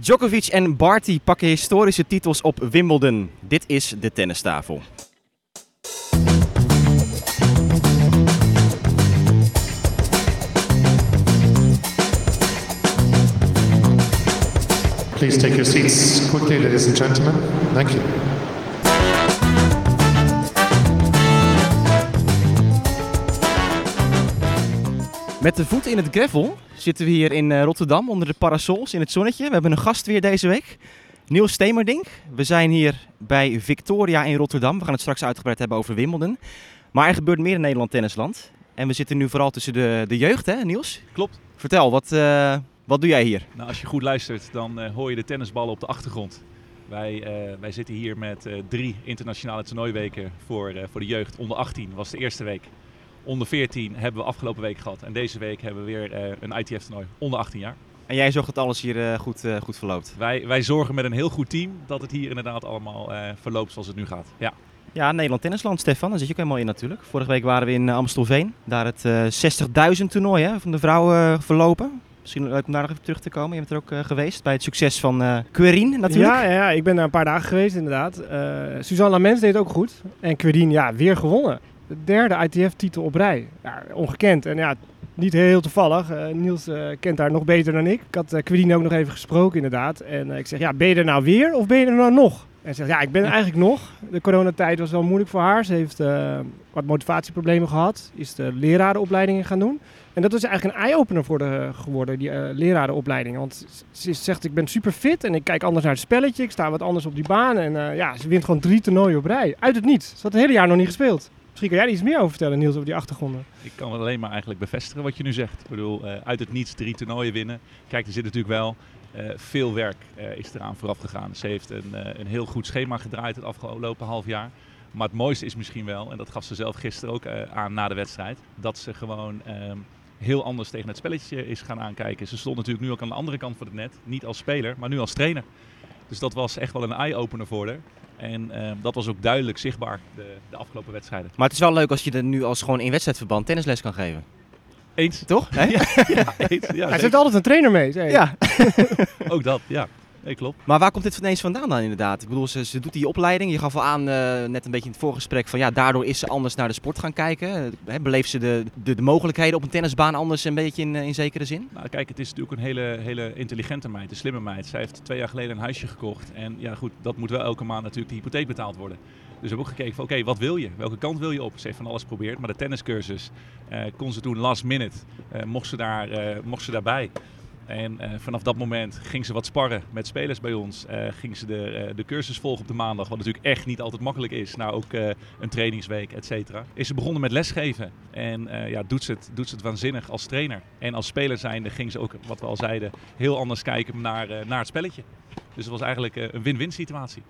Djokovic en Barty pakken historische titels op Wimbledon. Dit is de tennistafel. Please take your seats quickly, ladies and gentlemen. Thank you. Met de voet in het gravel zitten we hier in eh, Rotterdam onder de parasols in het zonnetje. We hebben een gast weer deze week. Niels Stemerdink. We zijn hier bij Victoria in Rotterdam. We gaan het straks uitgebreid hebben over Wimbledon. Maar er gebeurt meer in Nederland tennisland. En we zitten nu vooral tussen de, de jeugd, hè Niels? Klopt. Vertel, wat, eh, wat doe jij hier? Nou, als je goed luistert, dan eh, hoor je de tennisballen op de achtergrond. Wij, wij zitten hier met drie internationale toernooiweken voor, voor de jeugd. Onder 18 was de eerste week. Onder 14 hebben we afgelopen week gehad. En deze week hebben we weer eh, een ITF-toernooi onder 18 jaar. En jij zorgt dat alles hier eh, goed, eh, goed verloopt. Wij, wij zorgen met een heel goed team dat het hier inderdaad allemaal eh, verloopt zoals het nu gaat. Ja. Ja, Nederland Tennisland, Stefan. Daar zit je ook helemaal in natuurlijk. Vorige week waren we in Amstelveen. Daar het eh 60.000 toernooi hè, van de vrouwen verlopen. Misschien leuk om daar nog even terug te komen. Je bent er ook geweest bij het succes van eh Querin natuurlijk. Ja, ja, ja, ik ben daar een paar dagen geweest inderdaad. Eh Suzanne Lamens deed ook goed. En Querin, ja, weer gewonnen. De derde ITF-titel op rij. Ja, ongekend. En ja, niet heel toevallig. Eh, Niels eh, kent haar nog beter dan ik. Ik had uh, ook nog even gesproken inderdaad. En ik zeg, ja, ben je er nou weer of ben je er nou nog? En ze zegt, ja, ik ben er eigenlijk nog. De coronatijd was wel moeilijk voor haar. Ze heeft wat motivatieproblemen gehad. Is de lerarenopleidingen gaan doen. En dat is eigenlijk een eye-opener voor de, geworden, die lerarenopleiding. Want ze zegt, ik ben super fit en ik kijk anders naar het spelletje. Ik sta wat anders op die baan. En ja, ze wint gewoon drie toernooien op rij. Uit het niets. Ze had het hele jaar nog niet gespeeld. Misschien jij iets meer over vertellen, Niels, over die achtergronden. Ik kan alleen maar eigenlijk bevestigen wat je nu zegt. Ik bedoel, uh, uit het niets drie toernooien winnen. Kijk, er zit natuurlijk wel uh, veel werk uh, is eraan vooraf gegaan. Ze heeft een, een heel goed schema gedraaid het afgelopen half jaar. Maar het mooiste is misschien wel, en dat gaf ze zelf gisteren ook aan na de wedstrijd, dat ze gewoon um, heel anders tegen het spelletje is gaan aankijken. Ze stond natuurlijk nu ook aan de andere kant van het net, niet als speler, maar nu als trainer. Dus dat was echt wel een eye-opener voor haar. En uh, dat was ook duidelijk zichtbaar de, de, afgelopen wedstrijden. Maar het is wel leuk als je er nu als gewoon in wedstrijdverband tennisles kan geven. Eens. Toch? Ja, ja, eens. Ja, Hij zit altijd een trainer mee. Zei ja. ook dat, ja. Nee, klopt. Maar waar komt dit ineens vandaan dan inderdaad? Ik bedoel, ze, ze doet die opleiding. Je gaf al aan, uh, net een beetje in het voorgesprek, van ja, daardoor is ze anders naar de sport gaan kijken. He, beleeft ze de, de, de, mogelijkheden op een tennisbaan anders een beetje in, in zekere zin? Nou, kijk, het is natuurlijk een hele, hele intelligente meid, een slimme meid. Zij heeft twee jaar geleden een huisje gekocht. En ja, goed, dat moet wel elke maand natuurlijk de hypotheek betaald worden. Dus we hebben ook gekeken van oké, okay, wat wil je? Welke kant wil je op? Ze heeft van alles geprobeerd, maar de tenniscursus uh, kon ze doen last minute. Uh, mocht, ze daar, uh, mocht ze daarbij. En uh, vanaf dat moment ging ze wat sparren met spelers bij ons. Uh, ging ze de, uh, de cursus volgen op de maandag, wat natuurlijk echt niet altijd makkelijk is. Nou, ook een trainingsweek, et cetera. Is ze begonnen met lesgeven. En ja, doet, ze het, doet ze het waanzinnig als trainer. En als speler zijnde ging ze ook, wat we al zeiden, heel anders kijken naar, naar het spelletje. Dus het was eigenlijk een win-win situatie.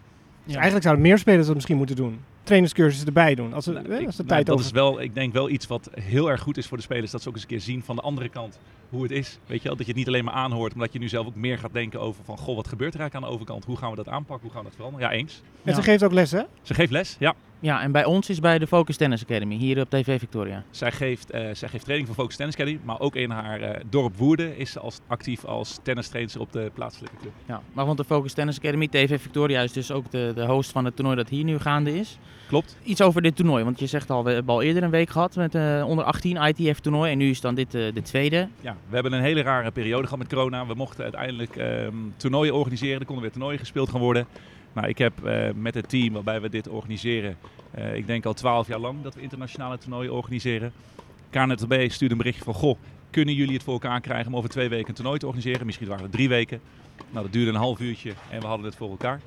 Ja. Eigenlijk zouden meer spelers dat misschien moeten doen. Trainerscursussen erbij doen. Als, nou, hè, als de ik, tijd nou, over... dat is wel, ik denk wel iets wat heel erg goed is voor de spelers. Dat ze ook eens een keer zien van de andere kant hoe het is. Weet je wel? Dat je het niet alleen maar aanhoort, maar dat je nu zelf ook meer gaat denken over van... Goh, wat gebeurt er eigenlijk aan de overkant? Hoe gaan we dat aanpakken? Hoe gaan we dat veranderen? Ja, eens. En ja. ze geeft ook les, hè? Ze geeft les, ja. Ja, en bij ons is bij de Focus Tennis Academy, hier op TV Victoria. Zij geeft, uh, zij geeft training voor Focus Tennis Academy, maar ook in haar uh, dorp Woerden is ze als, actief als tennistrainer op de plaatselijke club. Ja, maar want de Focus Tennis Academy, TV Victoria, is dus ook de, de host van het toernooi dat hier nu gaande is. Klopt. Iets over dit toernooi, want je zegt al, we hebben al eerder een week gehad met uh, onder 18 ITF toernooi en nu is dan dit de tweede. Ja, we hebben een hele rare periode gehad met corona. We mochten uiteindelijk um, toernooien organiseren, er konden weer toernooien gespeeld gaan worden. Nou, ik heb uh, met het team waarbij we dit organiseren, uh, ik denk al twaalf jaar lang dat we internationale toernooien organiseren. KNTB stuurde een berichtje van, goh, kunnen jullie het voor elkaar krijgen om over twee weken een toernooi te organiseren? Misschien waren het drie weken. Nou, dat duurde een half uurtje en we hadden het voor elkaar.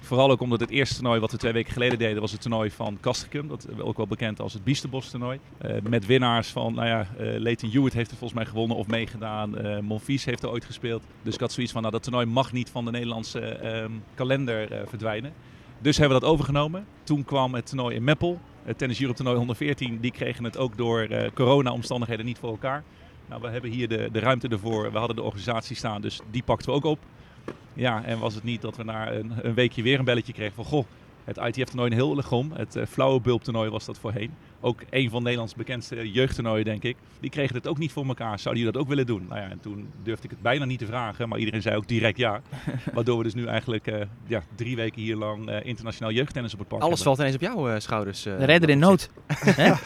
Vooral ook omdat het eerste toernooi wat we twee weken geleden deden, was het toernooi van Castricum. Dat ook wel bekend als het Biesterbos toernooi. Uh, met winnaars van, nou ja, uh, Leighton Hewitt heeft er volgens mij gewonnen of meegedaan. Uh, heeft er ooit gespeeld. Dus ik had zoiets van, nou dat toernooi mag niet van de Nederlandse um, kalender verdwijnen. Dus hebben we dat overgenomen. Toen kwam het toernooi in Meppel. Het Tennis toernooi 114, die kregen het ook door corona-omstandigheden niet voor elkaar. Nou, we hebben hier de, de ruimte ervoor. We hadden de organisatie staan, dus die pakten we ook op. Ja, en was het niet dat we na een, een, weekje weer een belletje kregen van... Goh, het ITF-toernooi in Hillegom, het uh, flauwe bulp-toernooi was dat voorheen. Ook een van Nederlands bekendste jeugdtoernooien, denk ik. Die kregen het ook niet voor elkaar. Zouden die dat ook willen doen? Nou ja, en toen durfde ik het bijna niet te vragen, maar iedereen zei ook direct ja. Waardoor we dus nu eigenlijk uh, ja, drie weken hier lang uh, internationaal jeugdtennis op het park Alles hebben. valt ineens op jouw schouders. De redder in nood. ja.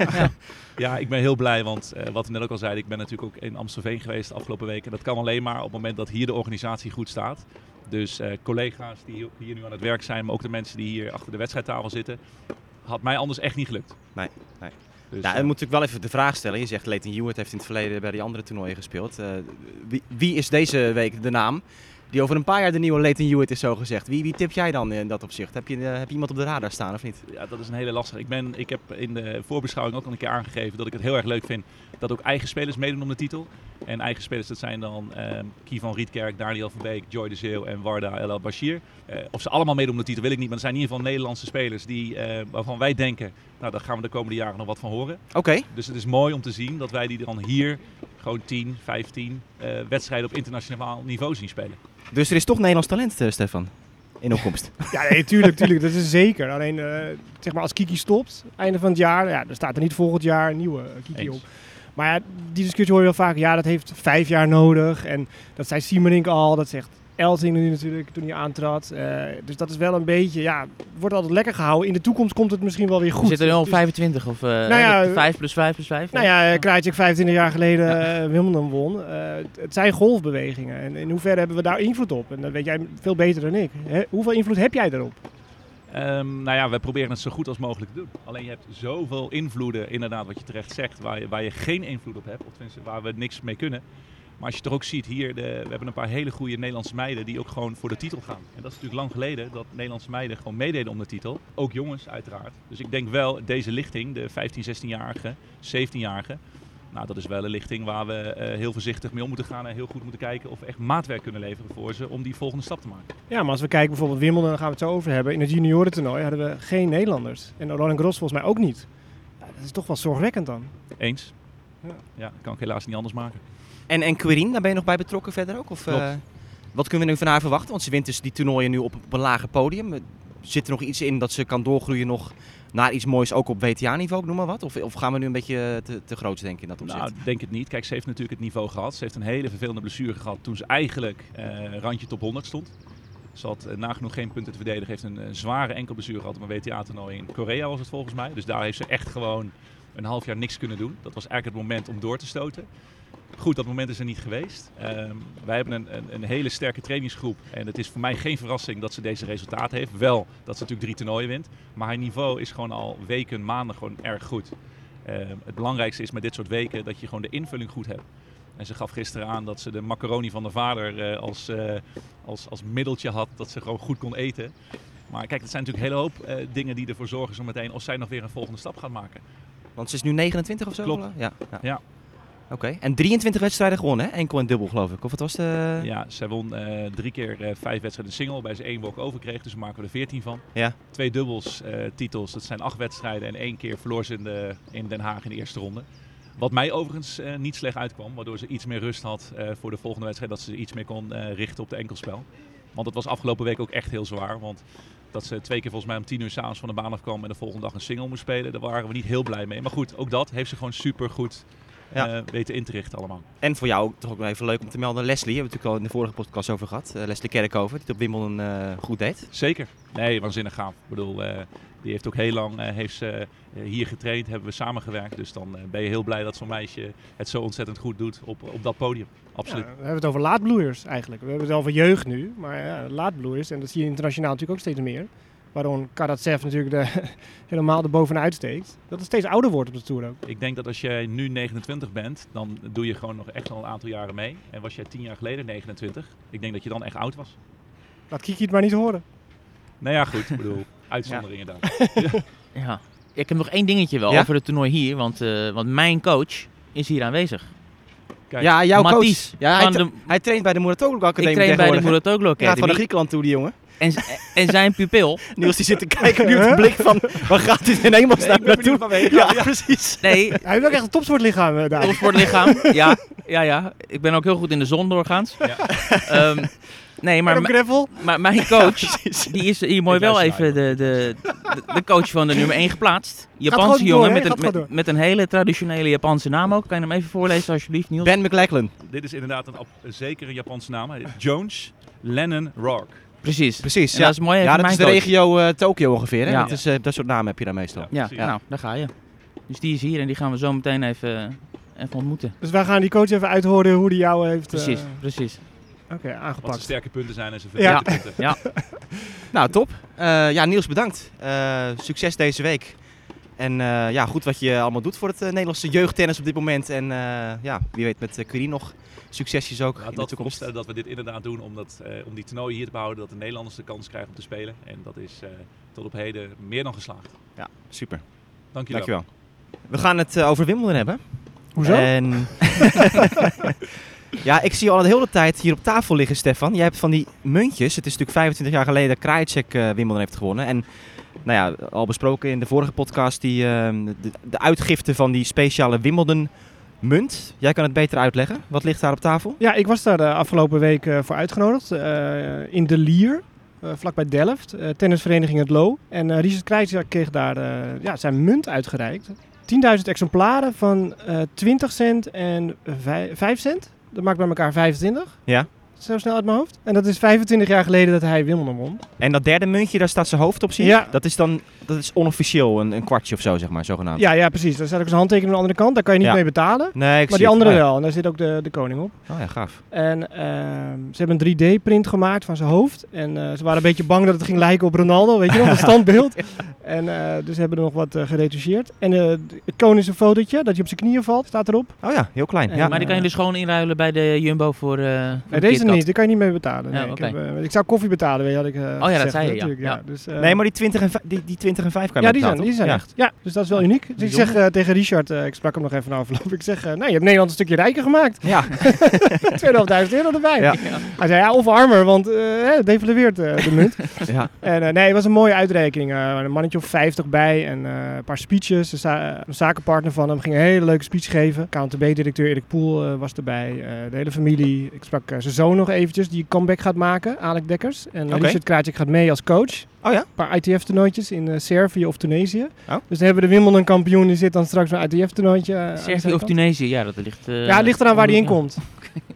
ja, ik ben heel blij, want wat we net ook al zeiden, ik ben natuurlijk ook in Amstelveen geweest de afgelopen weken. En dat kan alleen maar op het moment dat hier de organisatie goed staat. Dus uh, collega's die hier nu aan het werk zijn, maar ook de mensen die hier achter de wedstrijdtafel zitten, had mij anders echt niet gelukt. Nee, nee. Dus, nou, dan moet ik wel even de vraag stellen. Je zegt Leighton Hewitt heeft in het verleden bij die andere toernooien gespeeld. Uh, wie, wie, is deze week de naam die over een paar jaar de nieuwe Leighton Hewitt is zo gezegd? Wie, wie tip jij dan in dat opzicht? Heb je, uh, heb je iemand op de radar staan of niet? Ja, dat is een hele lastige. Ik, ben, ik heb in de voorbeschouwing ook al een keer aangegeven dat ik het heel erg leuk vind dat ook eigen spelers meedoen om de titel. En eigen spelers, dat zijn dan um, Kievan Rietkerk, Daniel van Beek, Joy de Zeeuw en Warda El Bashir. Uh, of ze allemaal meedoen om de titel wil ik niet, maar er zijn in ieder geval Nederlandse spelers die, uh, waarvan wij denken, nou daar gaan we de komende jaren nog wat van horen. Oké. Okay. Dus het is mooi om te zien dat wij die dan hier gewoon 10, 15 uh, wedstrijden op internationaal niveau zien spelen. Dus er is toch Nederlands talent, uh, Stefan? In opkomst. ja, nee, tuurlijk, tuurlijk. Dat is zeker. Alleen, uh, zeg maar, als Kiki stopt, einde van het jaar, ja, dan staat er niet volgend jaar een nieuwe Kiki Eens. op. Maar ja, die discussie hoor je wel vaak. Ja, dat heeft vijf jaar nodig. En dat zei Siemerink al. Dat zegt Elting nu natuurlijk toen hij aantrad. Uh, dus dat is wel een beetje, ja, wordt altijd lekker gehouden. In de toekomst komt het misschien wel weer goed. Zit er nu al 25 of uh, nou ja, 5 plus 5 plus 5? Nou ja, Krajcik 25 jaar geleden ja. uh, Wimbledon won. Uh, het zijn golfbewegingen. En in hoeverre hebben we daar invloed op? En dat weet jij veel beter dan ik. He, hoeveel invloed heb jij daarop? Um, nou ja, we proberen het zo goed als mogelijk te doen. Alleen je hebt zoveel invloeden, inderdaad, wat je terecht zegt, waar je, waar je geen invloed op hebt. Of tenminste, waar we niks mee kunnen. Maar als je toch ook ziet hier, de, we hebben een paar hele goede Nederlandse meiden die ook gewoon voor de titel gaan. En dat is natuurlijk lang geleden dat Nederlandse meiden gewoon meededen om de titel. Ook jongens uiteraard. Dus ik denk wel, deze lichting, de 15, 16-jarige, 17-jarige, nou, dat is wel een lichting waar we uh, heel voorzichtig mee om moeten gaan en heel goed moeten kijken of we echt maatwerk kunnen leveren voor ze om die volgende stap te maken. Ja, maar als we kijken bijvoorbeeld Wimbledon, daar gaan we het zo over hebben. In het juniorentoernooi hadden we geen Nederlanders. En Roland Gros volgens mij ook niet. Ja, dat is toch wel zorgwekkend dan. Eens. Ja. ja, dat kan ik helaas niet anders maken. En, en Quirin, daar ben je nog bij betrokken verder ook? Of, uh, wat kunnen we nu van haar verwachten? Want ze wint dus die toernooien nu op, op een lager podium. Zit er nog iets in dat ze kan doorgroeien nog naar iets moois ook op WTA-niveau, noem maar wat? Of, of, gaan we nu een beetje te, te groot denken in dat opzicht? Nou, denk het niet. Kijk, ze heeft natuurlijk het niveau gehad. Ze heeft een hele vervelende blessure gehad toen ze eigenlijk uh, randje top 100 stond. Ze had uh, nagenoeg geen punten te verdedigen. Heeft een, een zware enkelblessure gehad op een WTA-toernooi in Korea was het volgens mij. Dus daar heeft ze echt gewoon een half jaar niks kunnen doen. Dat was eigenlijk het moment om door te stoten. Goed, dat moment is er niet geweest. Um, wij hebben een, een, een, hele sterke trainingsgroep. En het is voor mij geen verrassing dat ze deze resultaten heeft. Wel dat ze natuurlijk drie toernooien wint. Maar haar niveau is gewoon al weken, maanden gewoon erg goed. Um, het belangrijkste is met dit soort weken dat je gewoon de invulling goed hebt. En ze gaf gisteren aan dat ze de macaroni van de vader uh, als, uh, als, als middeltje had. Dat ze gewoon goed kon eten. Maar kijk, het zijn natuurlijk een hele hoop uh, dingen die ervoor zorgen zo meteen of zij nog weer een volgende stap gaat maken. Want ze is nu 29 of zo? Klopt. Ja. ja. ja. Oké, okay. en 23 wedstrijden gewonnen, hè? enkel en dubbel geloof ik. Of wat was de... Ja, zij won uh, drie keer uh, vijf wedstrijden single, bij ze één walk-over kreeg, dus maken we er 14 van. Ja. Twee dubbels uh, titels, dat zijn acht wedstrijden en één keer verloor ze in, de, in Den Haag in de eerste ronde. Wat mij overigens niet slecht uitkwam, waardoor ze iets meer rust had voor de volgende wedstrijd, dat ze iets meer kon richten op de enkelspel. Want het was afgelopen week ook echt heel zwaar, want dat ze twee keer volgens mij om tien uur s'avonds van de baan afkwam en de volgende dag een single moest spelen, daar waren we niet heel blij mee. Maar goed, ook dat heeft ze gewoon super goed ja. uh, weten in te richten allemaal. En voor jou toch ook wel even leuk om te melden, Leslie, hebben we het natuurlijk al in de vorige podcast over gehad. Uh, Leslie Kerkhoven, die het op Wimbledon uh, goed deed. Zeker. Nee, waanzinnig gaaf. Ik bedoel, die heeft ook heel lang heeft ze, hier getraind, hebben we samengewerkt. Dus dan ben je heel blij dat zo'n meisje het zo ontzettend goed doet op, op dat podium. Absoluut. Ja, we hebben het over laadbloeiers eigenlijk. We hebben het over jeugd nu, maar ja, laadbloeiers. En dat zie je internationaal natuurlijk ook steeds meer. Waarom Karatsev natuurlijk de, helemaal er bovenuit steekt. Dat het steeds ouder wordt op de Tour ook. Ik denk dat als jij nu 29 bent, dan doe je gewoon nog echt al een aantal jaren mee. En was jij 10 jaar geleden 29, ik denk dat je dan echt oud was. Laat Kiki het maar niet horen. Nou ja, goed. Ik bedoel, uitzonderingen ja. dan. ja. ja. Ik heb nog één dingetje wel ja? over het toernooi hier. Want, uh, want mijn coach is hier aanwezig. Kijk, ja, jouw Mathies coach. Ja, hij, tra de, hij traint bij de Muratoglu Academie Ik train bij de Muratoglu Academie. Hij gaat van de Griekenland toe, die jongen. En, en zijn pupil. Niels die zit te kijken nu de blik van, waar gaat dit in hemelsnaam nee, naartoe? Ja, ja, ja, precies. Nee. Hij heeft ook echt een topsportlichaam uh, daar. Topsportlichaam, ja, ja, ja. Ik ben ook heel goed in de zon doorgaans. Ja. Um, Nee, Maar maar, mijn coach, die is hier mooi wel even de, de, de, coach van de nummer 1 geplaatst. Japanse jongen met, een, met, een hele traditionele Japanse naam ook. Kan je hem even voorlezen alsjeblieft, Niels? Ben McLachlan. Dit is inderdaad een, zekere Japanse naam. Jones Lennon Rock. Precies. Precies. Ja, Ja, dat is mooi ja dat is de coach. regio eh, Tokio ongeveer. Hè? Ja. Dat, is, eh, dat soort namen heb je daar meestal. Ja, nou, daar ga je. Dus die is hier en die gaan we zo meteen even, even ontmoeten. Dus wij gaan die coach even uithoren hoe die jou heeft eh, Precies, precies. Oké, Wat zijn aangepakt. sterke punten zijn en zijn Ja. punten. Nou, top. Eh, ja, Niels, bedankt. Eh, succes deze week. En eh, ja, goed wat je allemaal doet voor het eh, Nederlandse jeugdtennis op dit moment. En eh, ja, wie weet met uh, Quirin nog succesjes ook Laat in de dat toekomst. dat we dit inderdaad doen omdat, eh, om die toernooien hier te behouden, dat de Nederlanders de kans krijgen om te spelen. En dat is eh, tot op heden meer dan geslaagd. Ja, super. Dank jullie wel. Dankjewel. We gaan het over Wimbledon hebben. Hoezo? En... ja, ik zie je al de hele tijd hier op tafel liggen, Stefan. Jij hebt van die muntjes. Het is natuurlijk 25 jaar geleden dat Krajicek eh Wimbledon heeft gewonnen. En nou ja, al besproken in de vorige podcast, die, eh, de, de uitgifte van die speciale Wimbledon munt. Jij kan het beter uitleggen. Wat ligt daar op tafel? Ja, ik was daar de afgelopen week eh, voor uitgenodigd. eh, in De Lier, eh, vlakbij Delft. tennisvereniging Het Loo. En Richard Krijtser kreeg daar ja, zijn munt uitgereikt. 10.000 exemplaren van eh 20 cent en vij- 5 cent. Dat maakt bij elkaar 25. Ja. Zo snel uit mijn hoofd. En dat is 25 jaar geleden dat hij Wimbledon won. En dat derde muntje, daar staat zijn hoofd op, zie je? Ja. Dat is dan dat is onofficieel een, een kwartje of zo, zeg maar, zogenaamd. Ja, ja, precies. Daar staat ook zijn handtekening aan de andere kant. Daar kan je niet Ja. mee betalen. Nee, ik Maar die andere wel. En daar zit ook de, de koning op. Oh ja, gaaf. En ehm, ze hebben een 3D-print gemaakt van zijn hoofd. En eh, ze waren een beetje bang dat het ging lijken op Ronaldo, weet je nog, een standbeeld. En eh, dus hebben er nog wat eh geretoucheerd. En eh, het koning een fotootje, dat hij op zijn knieën valt, staat erop. Oh ja, heel klein. En- ja. Maar die kan je dus gewoon inruilen bij de Jumbo voor, eh voor Nee, de deze Niet, daar kan je niet mee betalen. Nee, Ja, ik, heb, eh, ik zou koffie betalen, weet je, had ik eh, dat gezegd, zei je, ja. natuurlijk, Ja. Dus, eh, Nee, maar die 20 en, die, die 20 en 5 kan je ja, die betalen, zijn, die zijn echt. Ja, dus dat is wel uniek. Dus ik zeg tegen Richard, eh, ik sprak hem nog even na afloop. Ik zeg, eh, nou, je hebt Nederland een stukje rijker gemaakt. Ja. 2.500 euro erbij. Ja. Hij zei, ja, of armer, want eh, het devalueert eh, de munt. ja. En eh, nee, het was een mooie uitreiking. Eh, een mannetje of 50 bij en eh, een paar speeches. Een, za- een zakenpartner van hem ging een hele leuke speech geven. KNTB-directeur Erik Poel eh, was erbij. eh, de hele familie. Ik sprak eh, zijn zoon nog eventjes, die comeback gaat maken, Alek Dekkers. En. Richard Krajcik gaat mee als coach. Oh ja? Een paar ITF-toernooitjes in eh, Servië of Tunesië. Oh. Dus dan hebben we de Wimbledon-kampioen, die zit dan straks een ITF-toernooitje. eh, Servië of. Tunesië, ja, dat ligt... eh, Ja, het ligt eraan waar hij in komt.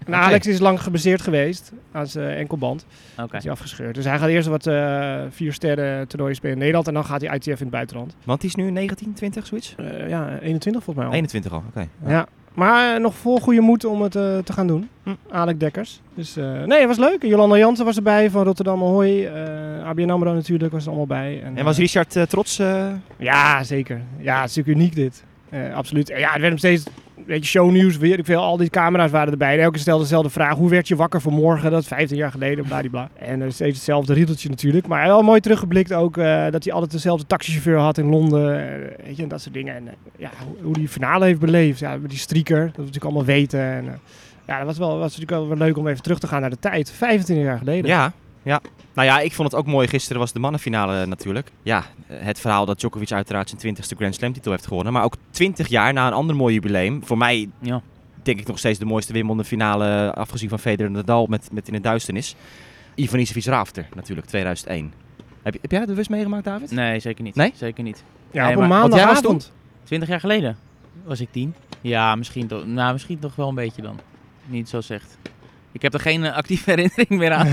En Alex is lang gebaseerd geweest aan zijn enkelband. Oké. Is hij afgescheurd. Dus hij gaat eerst wat eh, vier sterren toernooien spelen in Nederland. En dan gaat hij ITF in het buitenland. Want die is nu 19, 20, zoiets? Eh, ja, 21 volgens mij al. 21 al, oké. Ja. Maar eh, nog vol goede moed om het eh, te gaan doen. Hm. Alec Dekkers. Dus eh, nee, het was leuk. En Jolanda Jansen was erbij van Rotterdam Ahoy. eh ABN AMRO natuurlijk was er allemaal bij. En was eh, Richard trots? Ja, zeker. Ja, het is natuurlijk uniek dit. Absoluut. En Ja, het werd hem steeds een beetje shownieuws. Weet ik veel. Al die camera's waren erbij. En elke stelde dezelfde vraag. Hoe werd je wakker voor morgen? Dat is 15 jaar geleden. Bladibla. En eh, steeds hetzelfde riedeltje natuurlijk. Maar wel mooi teruggeblikt ook. eh, dat hij altijd dezelfde taxichauffeur had in Londen. eh, weet je, en dat soort dingen. En eh, ja, hoe, die finale heeft beleefd. Ja, die streaker. Dat we natuurlijk allemaal weten. En, ja, dat was, wel, was natuurlijk wel weer leuk om even terug te gaan naar de tijd. 25 jaar geleden. Ja, ja. Nou ja, ik vond het ook mooi. Gisteren was de mannenfinale natuurlijk. Ja, eh, het verhaal dat Djokovic uiteraard zijn 20ste Grand Slam titel heeft gewonnen. Maar ook 20 jaar na een ander mooi jubileum. Voor mij Ja. denk ik nog steeds de mooiste Wimbledon finale. Afgezien van Federer en Nadal met, met in de duisternis. Ivan Isevic Rafter natuurlijk, 2001. Heb, je- heb jij dat bewust meegemaakt, David? Nee, zeker niet. Nee? Zeker niet. Ja, Nee, op een maar- want jij was maandagavond. 20 jaar geleden was ik tien. Ja, misschien toch, nou, misschien toch wel een beetje dan. Niet zo zegt. Ik heb er geen eh, actieve herinnering meer aan.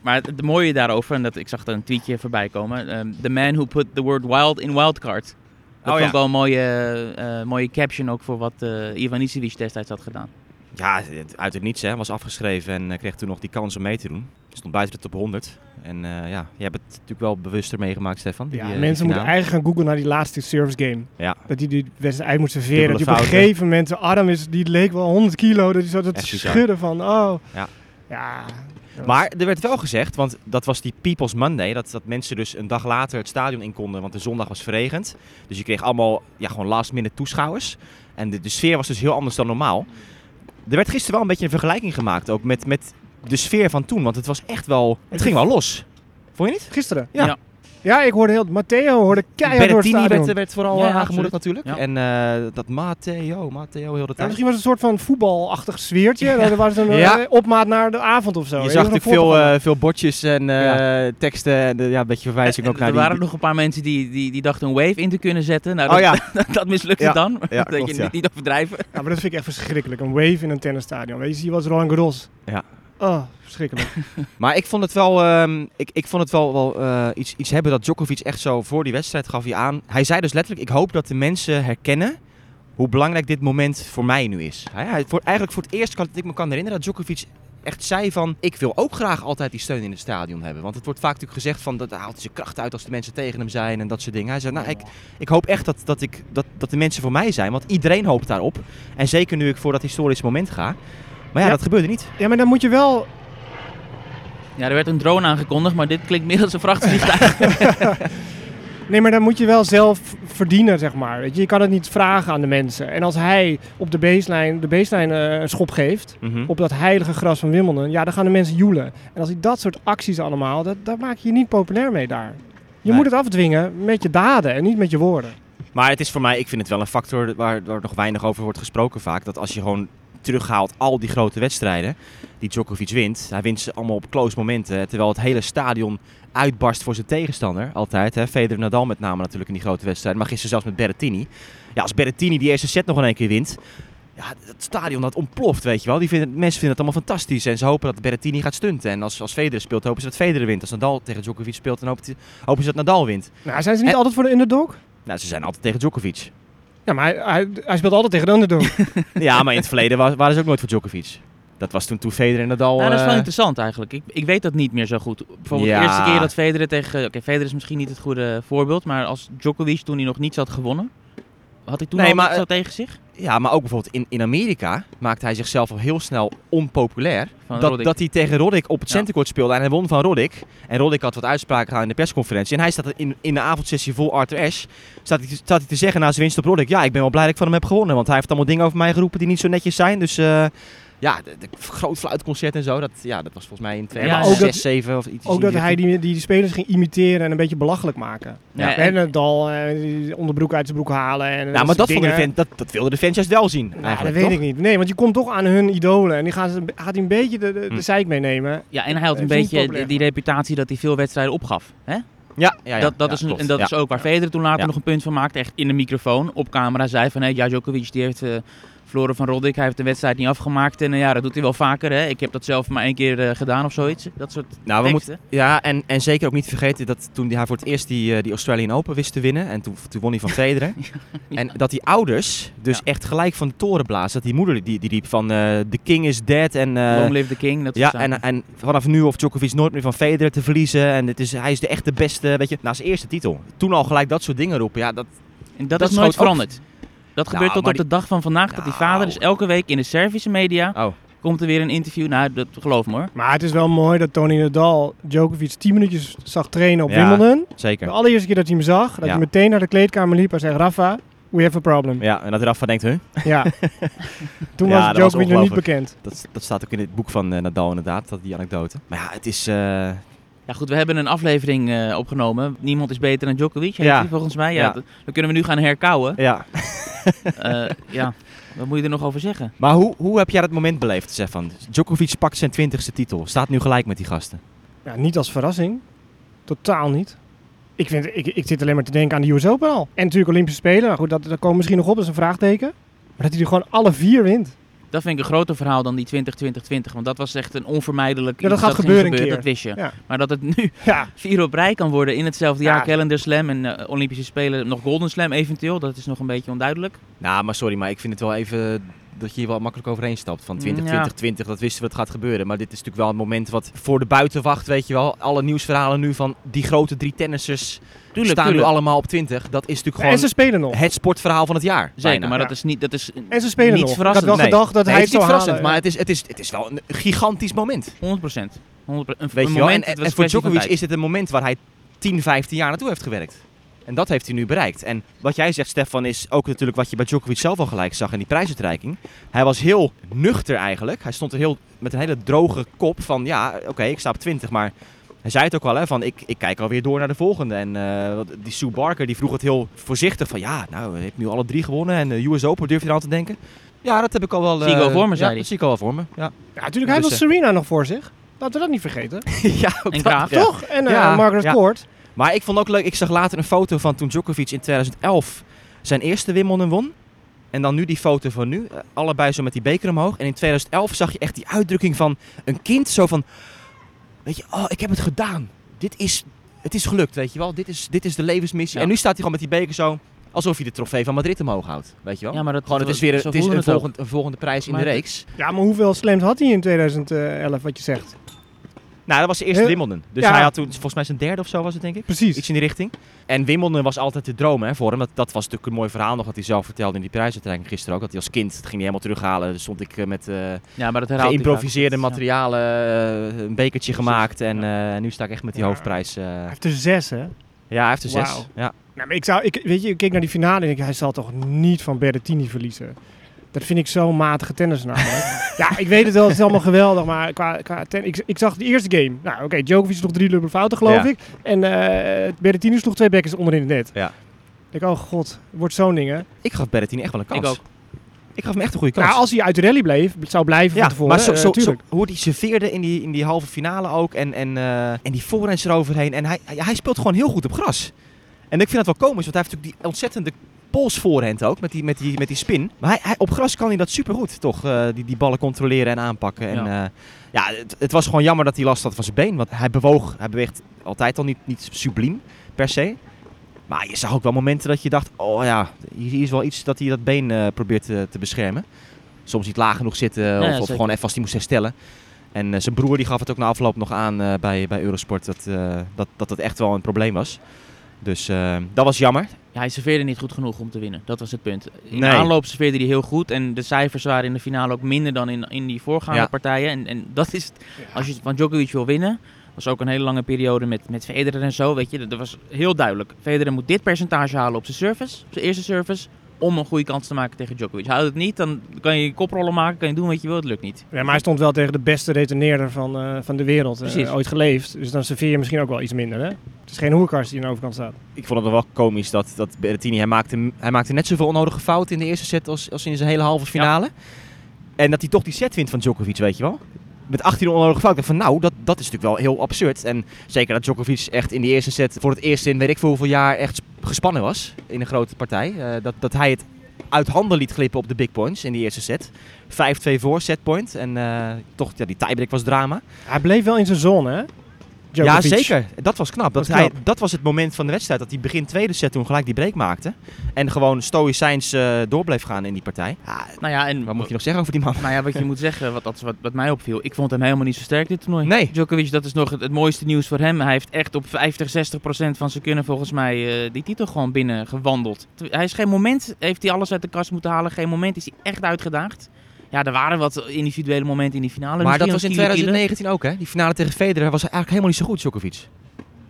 maar het, het mooie daarover, en dat, ik zag er een tweetje voorbij komen. ehm, the man who put the word wild in wildcard. Dat Oh, vond ik wel een mooie, eh, mooie caption ook voor wat eh Ivan Isevic destijds had gedaan. Ja, uit het niets hè. Was afgeschreven en kreeg toen nog die kans om mee te doen. Stond buiten de top 100. En eh, ja, je hebt het natuurlijk wel bewuster meegemaakt, Stefan. die, Ja, eh, mensen moeten eigenlijk gaan googlen naar die laatste service game. Ja. Dat hij die wedstrijd moet serveren. Dat hij op een gegeven moment zijn arm is, die leek wel 100 kilo. Dat hij zo dat Echt bizar. schudden van, oh. Ja. Ja. Maar er werd wel gezegd, want dat was die People's Monday, dat, dat mensen dus een dag later het stadion in konden, want de zondag was verregend. Dus je kreeg allemaal ja, gewoon last minute toeschouwers. En de, de sfeer was dus heel anders dan normaal. Er werd gisteren wel een beetje een vergelijking gemaakt ook met, met de sfeer van toen, want het was echt wel, het ging wel los. Vond je niet? Gisteren? Ja. Ja. Ja, ik hoorde heel... Matteo hoorde keihard door het stadion. werd, werd vooral Ja, eh, aangemoedigd natuurlijk. En eh, dat Matteo, Matteo heel de Ja, tijd. misschien was het een soort van voetbalachtig sfeertje. Dat was een Ja. eh, opmaat naar de avond of zo. je zag natuurlijk veel, eh, veel bordjes en eh, teksten en ja, een beetje verwijzing ook er naar die... waren nog een paar mensen die, die, die dachten een wave in te kunnen zetten. Nou, Oh dat, ja. dat mislukte Ja. dan. Ja, dat klopt, je ja. niet, niet overdrijven. Ja, maar dat vind ik echt verschrikkelijk. Een wave in een tennisstadion. Weet je, zie je wat Roland Garros. Ja. Oh, verschrikkelijk. Maar ik vond het wel, ehm, ik, ik vond het wel, wel eh, iets, iets hebben dat Djokovic echt zo voor die wedstrijd gaf hij aan. Hij zei dus letterlijk, ik hoop dat de mensen herkennen hoe belangrijk dit moment voor mij nu is. Hij, eigenlijk voor het eerst kan, dat ik me kan herinneren dat Djokovic echt zei van... ik wil ook graag altijd die steun in het stadion hebben. Want het wordt vaak natuurlijk gezegd van... dat haalt zijn kracht uit als de mensen tegen hem zijn en dat soort dingen. Hij zei, nou, ik, ik hoop echt dat, dat, ik, dat, dat de mensen voor mij zijn. Want iedereen hoopt daarop. En zeker nu ik voor dat historische moment ga. Maar ja, Ja. dat gebeurde niet. Ja, maar dan moet je wel... Ja, er werd een drone aangekondigd, maar dit klinkt meer als een vrachtvliegtuig. Nee, maar dan moet je wel zelf verdienen, zeg maar. Weet je, je kan het niet vragen aan de mensen. En als hij op de baseline, de baseline eh, een schop geeft... Mhm. op dat heilige gras van Wimbledon... ja, dan gaan de mensen joelen. En als hij dat soort acties allemaal... Dat, daar maak je je niet populair mee daar. Je Nee. moet het afdwingen met je daden en niet met je woorden. Maar het is voor mij, ik vind het wel een factor waar, waar nog weinig over wordt gesproken vaak. Dat als je gewoon terughaalt al die grote wedstrijden die Djokovic wint. Hij wint ze allemaal op close momenten. Terwijl het hele stadion uitbarst voor zijn tegenstander. Altijd. Hè. Federer Nadal met name natuurlijk in die grote wedstrijden. Maar gisteren zelfs met Berrettini. Ja, als Berrettini die eerste set nog in één keer wint. Ja, het stadion dat ontploft, weet je wel. Die vinden, mensen vinden het allemaal fantastisch. En ze hopen dat Berrettini gaat stunten. En als, als Federer speelt, hopen ze dat Federer wint. Als Nadal tegen Djokovic speelt, dan hopen, hopen ze dat Nadal wint. Nou, zijn ze niet En- altijd voor de underdog? Nou, ze zijn altijd tegen Djokovic. Ja, maar hij, hij, hij speelt altijd tegen de underdog. Ja, maar in het verleden wa- waren ze ook nooit voor Djokovic. Dat was toen, toen Federer en Nadal... Nou, dat is wel eh, interessant eigenlijk. Ik, ik weet dat niet meer zo goed. Bijvoorbeeld Ja. de eerste keer dat Federer tegen... Oké, Federer is misschien niet het goede voorbeeld, maar als Djokovic toen hij nog niets had gewonnen, had hij toen Nee, al maar, zo eh, tegen zich? Ja, maar ook bijvoorbeeld in, in Amerika maakte hij zichzelf al heel snel onpopulair. Van Dat, Roddick. dat hij tegen Roddick op het Ja. centercourt speelde en hij won van Roddick. En Roddick had wat uitspraken gedaan in de persconferentie. En hij staat in, in de avondsessie vol Arthur Ashe. Staat hij, staat hij te zeggen na zijn winst op Roddick. Ja, ik ben wel blij dat ik van hem heb gewonnen. Want hij heeft allemaal dingen over mij geroepen die niet zo netjes zijn. Dus eh, ja, de, de groot fluitconcert en zo. Dat, ja, dat was volgens mij in maar 2006, ook dat- 7 of iets. Ook dat hij die, die, die spelers ging imiteren en een beetje belachelijk maken. Ja, Ja. en- En het dal, eh, onderbroek uit zijn broek halen. En Ja, maar dat, de fan, dat, dat wilden de fans juist wel zien. Nou, dat weet toch? ik niet. Nee, want je komt toch aan hun idolen en die gaan ze, gaat hij een beetje de, de, de Hm. zeik meenemen. Ja, en hij had een niet beetje die reputatie dat hij veel wedstrijden opgaf. Hè? Ja, ja, ja. dat dat Ja, is een, en dat Ja. is ook waar Federer toen later Ja. nog een punt van maakte. Echt in de microfoon, op camera, zei van... Hey, ja, Djokovic die heeft eh, verloren van Roddick. Hij heeft de wedstrijd niet afgemaakt. En eh, ja, dat doet hij wel vaker. Hè? Ik heb dat zelf maar één keer eh, gedaan of zoiets. Dat soort Nou, we moeten, ja, en, en zeker ook niet vergeten dat toen hij voor het eerst die, eh, die Australian Open wist te winnen. En toen, toen won hij van Federer. En dat die ouders dus Ja. echt gelijk van de toren blazen. Dat die moeder die, die riep van the king is dead. En, Long live the king. Dat ja, en, en vanaf nu hoeft Djokovic nooit meer van Federer te verliezen. En het is, hij is de echte beste, weet je, na zijn eerste titel. Toen al gelijk dat soort dingen roepen. Ja, dat, En dat, Dat is nooit ook- Dat Nou, gebeurt tot op de dag van vandaag. Dat die vader Nou. is elke week in de Servische media. oh, Komt er weer een interview. Nou, dat geloof me hoor. Maar het is wel mooi dat Tony Nadal Djokovic 10 minuutjes zag trainen op Ja. Wimbledon. zeker. De allereerste keer dat hij hem zag, dat Ja. hij meteen naar de kleedkamer liep en zei: Rafa, we have a problem. Ja, en dat Rafa denkt, huh? Ja. Toen was Djokovic nog niet bekend. Dat, dat staat ook in het boek van eh, Nadal inderdaad, dat, die anekdote. Maar ja, het is... eh, Ja goed, we hebben een aflevering eh, opgenomen. Niemand is beter dan Djokovic, heet Ja. die volgens mij. Ja, dat kunnen we nu gaan herkauwen. ja. Eh, ja, wat moet je er nog over zeggen? Maar hoe, hoe heb jij dat moment beleefd, Stefan? Djokovic pakt zijn twintigste titel. Staat nu gelijk met die gasten. Ja, niet als verrassing. Totaal niet. Ik, vind, ik, ik zit alleen maar te denken aan de US Open al. En natuurlijk Olympische Spelen. Nou goed, dat, dat komen misschien nog op, dat is een vraagteken. Maar dat hij er gewoon alle vier wint. Dat vind ik een groter verhaal dan die 20-20-20. Want dat was echt een onvermijdelijk Ja, dat iets gaat ging gebeuren een keer. Dat wist je. Ja. Maar dat het nu Ja, vier op rij kan worden in hetzelfde jaar. Ja. Calendar Slam en eh, Olympische Spelen. Nog Golden Slam eventueel. Dat is nog een beetje onduidelijk. Nou, maar sorry, maar ik vind het wel even dat je hier wel makkelijk overheen stapt. Van 20, Ja. 20, 20, dat wisten we het gaat gebeuren. Maar dit is natuurlijk wel een moment wat voor de buitenwacht, weet je wel. Alle nieuwsverhalen nu van die grote drie tennissers Tuurlijk, staan tuurlijk. nu allemaal op 20. Dat is natuurlijk en ze gewoon spelen nog. het sportverhaal van het jaar. Zeker, bijna. maar Ja. dat is niet... Dat is En ze spelen niet nog. Ik had verrassend. wel Nee. gedacht dat Nee, hij het het is zou niet verrassend, halen. maar het is, het, is, het is wel een gigantisch moment. 100%. 100%. Een, Weet een je wel? moment, En, het en, voor Djokovic is dit een moment waar hij 10, 15 jaar naartoe heeft gewerkt. En dat heeft hij nu bereikt. En wat jij zegt, Stefan, is ook natuurlijk wat je bij Djokovic zelf al gelijk zag in die prijsuitreiking. Hij was heel nuchter eigenlijk. Hij stond er heel met een hele droge kop van, ja, oké, ik sta op 20, maar Hij zei het ook wel, hè, van ik, ik kijk alweer door naar de volgende. En eh, die Sue Barker die vroeg het heel voorzichtig van ja, nou, heeft nu alle drie gewonnen. En de US Open, durf je er aan te denken? Ja, dat heb ik al wel... Zie ik wel eh, voor me, ja, zei hij. dat zie ik al wel voor me, ja. Ja, natuurlijk. Hij Dus, had eh, Serena nog voor zich. Laten we dat niet vergeten. ja, ook En dat, Graaf. ja. Toch? En eh Ja, Margaret ja. Court. Maar ik vond ook leuk, ik zag later een foto van toen Djokovic in 2011 zijn eerste Wimbledon won. En dan nu die foto van nu, eh, allebei zo met die beker omhoog. En in 2011 zag je echt die uitdrukking van een kind, zo van, weet je, oh, ik heb het gedaan. Dit is, het is gelukt, weet je wel. Dit is, dit is de levensmissie. Ja. En nu staat hij gewoon met die beker zo, alsof hij de trofee van Madrid omhoog houdt, weet je wel. Ja, maar dat, gewoon, het is weer het is een, het ook. volgend, een volgende prijs in Maar de reeks. Ja, maar hoeveel slams had hij in 2011, wat je zegt? Nou, dat was de eerste Heel- Wimbledon. Dus Ja. hij had toen, volgens mij zijn derde of zo was het denk ik. Precies. Iets in die richting. En Wimbledon was altijd de droom hè, voor hem. Dat, dat was natuurlijk een mooi verhaal nog wat hij zelf vertelde in die prijsuitreiking gisteren ook. Dat hij als kind, dat ging hij helemaal terughalen. Dan stond ik eh, met eh Ja, maar dat geïmproviseerde materialen eh, een bekertje Precies, gemaakt. En eh, nu sta ik echt met die Ja. hoofdprijs. eh. Hij heeft er zes, hè? ja, hij heeft er zes. Ja. Nou, maar ik zou, ik, weet je, ik keek naar die finale en ik, hij zal toch niet van Berrettini verliezen. Dat vind ik zo'n matige tennis namelijk. ja, ik weet het wel, het is allemaal geweldig, maar qua, qua ten, ik, ik zag de eerste game. Nou, oké, Djokovic sloeg drie dubbele fouten, geloof Ja. ik. En eh Berrettini sloeg twee bekkers onderin het net. Ja. Ik denk, oh god, wordt zo'n ding, hè? Ik gaf Berrettini echt wel een kans. Ik ook. Ik gaf hem echt een goede kans. Nou, als hij uit de rally bleef, zou blijven ja, van tevoren, maar zo, eh, zo, zo, tuurlijk. hoe hij serveerde in die, in die halve finale ook. En, en, eh, en die voorhands eroverheen. En hij, hij, hij speelt gewoon heel goed op gras. En ik vind dat wel komisch, want hij heeft natuurlijk die ontzettende pols voorhand ook. Met die, met die, met die spin. Maar hij, hij, op gras kan hij dat supergoed, toch? eh, die, die ballen controleren en aanpakken. En, Ja. ja, ja het, het was gewoon jammer dat hij last had van zijn been. Want hij bewoog, hij beweegt altijd al niet, niet subliem per se. Maar je zag ook wel momenten dat je dacht, oh ja, hier is wel iets dat hij dat been eh, probeert te, te beschermen. Soms niet laag genoeg zitten ja, of, gewoon even als hij moest herstellen. En eh, zijn broer die gaf het ook na afloop nog aan eh, bij, bij Eurosport dat, eh, dat, dat het echt wel een probleem was. Dus eh, dat was jammer. Ja, hij serveerde niet goed genoeg om te winnen. Dat was het punt. In Nee. de aanloop serveerde hij heel goed. En de cijfers waren in de finale ook minder dan in, in die voorgaande Ja. partijen. En, en dat is, het. als je van Djokovic wil winnen, was ook een hele lange periode met, met Federer en zo. Weet je, dat was heel duidelijk. Federer moet dit percentage halen op zijn service, op zijn eerste service, om een goede kans te maken tegen Djokovic. Houdt het niet, dan kan je koprollen maken, kan je doen wat je wil, het lukt niet. Ja, maar hij stond wel tegen de beste returneerder van, eh, van de wereld eh, ooit geleefd. Dus dan serveer je misschien ook wel iets minder, hè? Het is geen hoerkast die aan de overkant staat. Ik vond het wel komisch dat, dat Berrettini, hij maakte, hij maakte net zoveel onnodige fouten in de eerste set als, als in zijn hele halve finale. En dat hij toch die set wint van Djokovic, weet je wel. Met 18 onnodige fouten. Van nou, dat, dat is natuurlijk wel heel absurd. En zeker dat Djokovic echt in die eerste set voor het eerst in weet ik veel hoeveel jaar echt sp- gespannen was. In een grote partij. Eh, dat, dat hij het uit handen liet glippen op de big points in die eerste set. 5-2 voor, setpoint. En eh, toch, ja, die tiebreak was drama. Hij bleef wel in zijn zone, hè? Djokovic. Ja, zeker. Dat was knap. Dat, Dat is hij, knap. dat was het moment van de wedstrijd. Dat hij begin tweede set toen gelijk die break maakte. En gewoon stoïcijns eh door bleef gaan in die partij. Ja, Nou ja, en wat moet je nog zeggen over die man? Nou ja, wat je moet zeggen, wat, dat is wat, wat mij opviel. Ik vond hem helemaal niet zo sterk dit toernooi. Nee. Djokovic, dat is nog het, het mooiste nieuws voor hem. Hij heeft echt op 50, 60 procent van zijn kunnen volgens mij eh, die titel gewoon binnen gewandeld. Hij is geen moment, heeft hij alles uit de kast moeten halen. Geen moment is hij echt uitgedaagd. Ja, er waren wat individuele momenten in die finale. maar dat was in een kiele- 2019 ook, hè? Die finale tegen Federer was eigenlijk helemaal niet zo goed, Djokovic.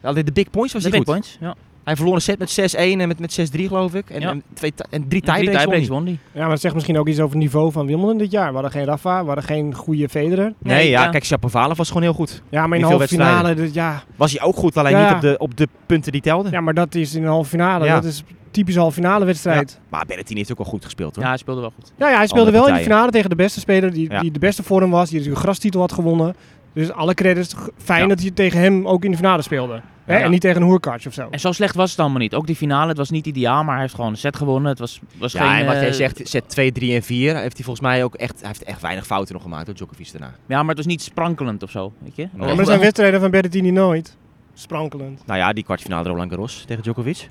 Alleen de big points was De hij big goed. points, ja. Hij verloor een set met 6-1 en met, met 6-3 geloof ik. En, Ja. en, twee, en drie tiebreaks won hij. Ja, maar dat zegt misschien ook iets over het niveau van Wimbledon dit jaar. We hadden geen Rafa, we hadden geen goede Federer. Nee, Nee, ja, ja. kijk, Shapovalov was gewoon heel goed. Ja, maar in de halve finale, dus ja, Was hij ook goed, alleen Ja. niet op de, op de punten die telden. ja, maar dat is in de halve finale. Ja. Dat is typisch halve finale wedstrijd. Maar Berrettini heeft ook wel goed gespeeld, hoor. Ja, hij speelde wel goed. Ja, ja, hij speelde Andere wel in de finale tegen de beste speler die, Ja. die de beste vorm was. Die natuurlijk een grastitel had gewonnen. Dus alle credits. Fijn Ja. dat hij tegen hem ook in de finale speelde. Hè? Ja. En niet tegen een hoerkartje of zo. En zo slecht was het allemaal niet. Ook die finale, het was niet ideaal, maar hij heeft gewoon een set gewonnen. Het was, was Ja, geen... en wat jij eh, zegt, set 2, 3 en 4 heeft hij volgens mij ook echt, hij heeft echt weinig fouten nog gemaakt door Djokovic daarna. Ja, maar het was niet sprankelend of zo, weet je? Nee. Ja, maar er zijn wedstrijden van Berrettini nooit. Sprankelend. Nou ja, die kwartfinale Roland Garros tegen Djokovic.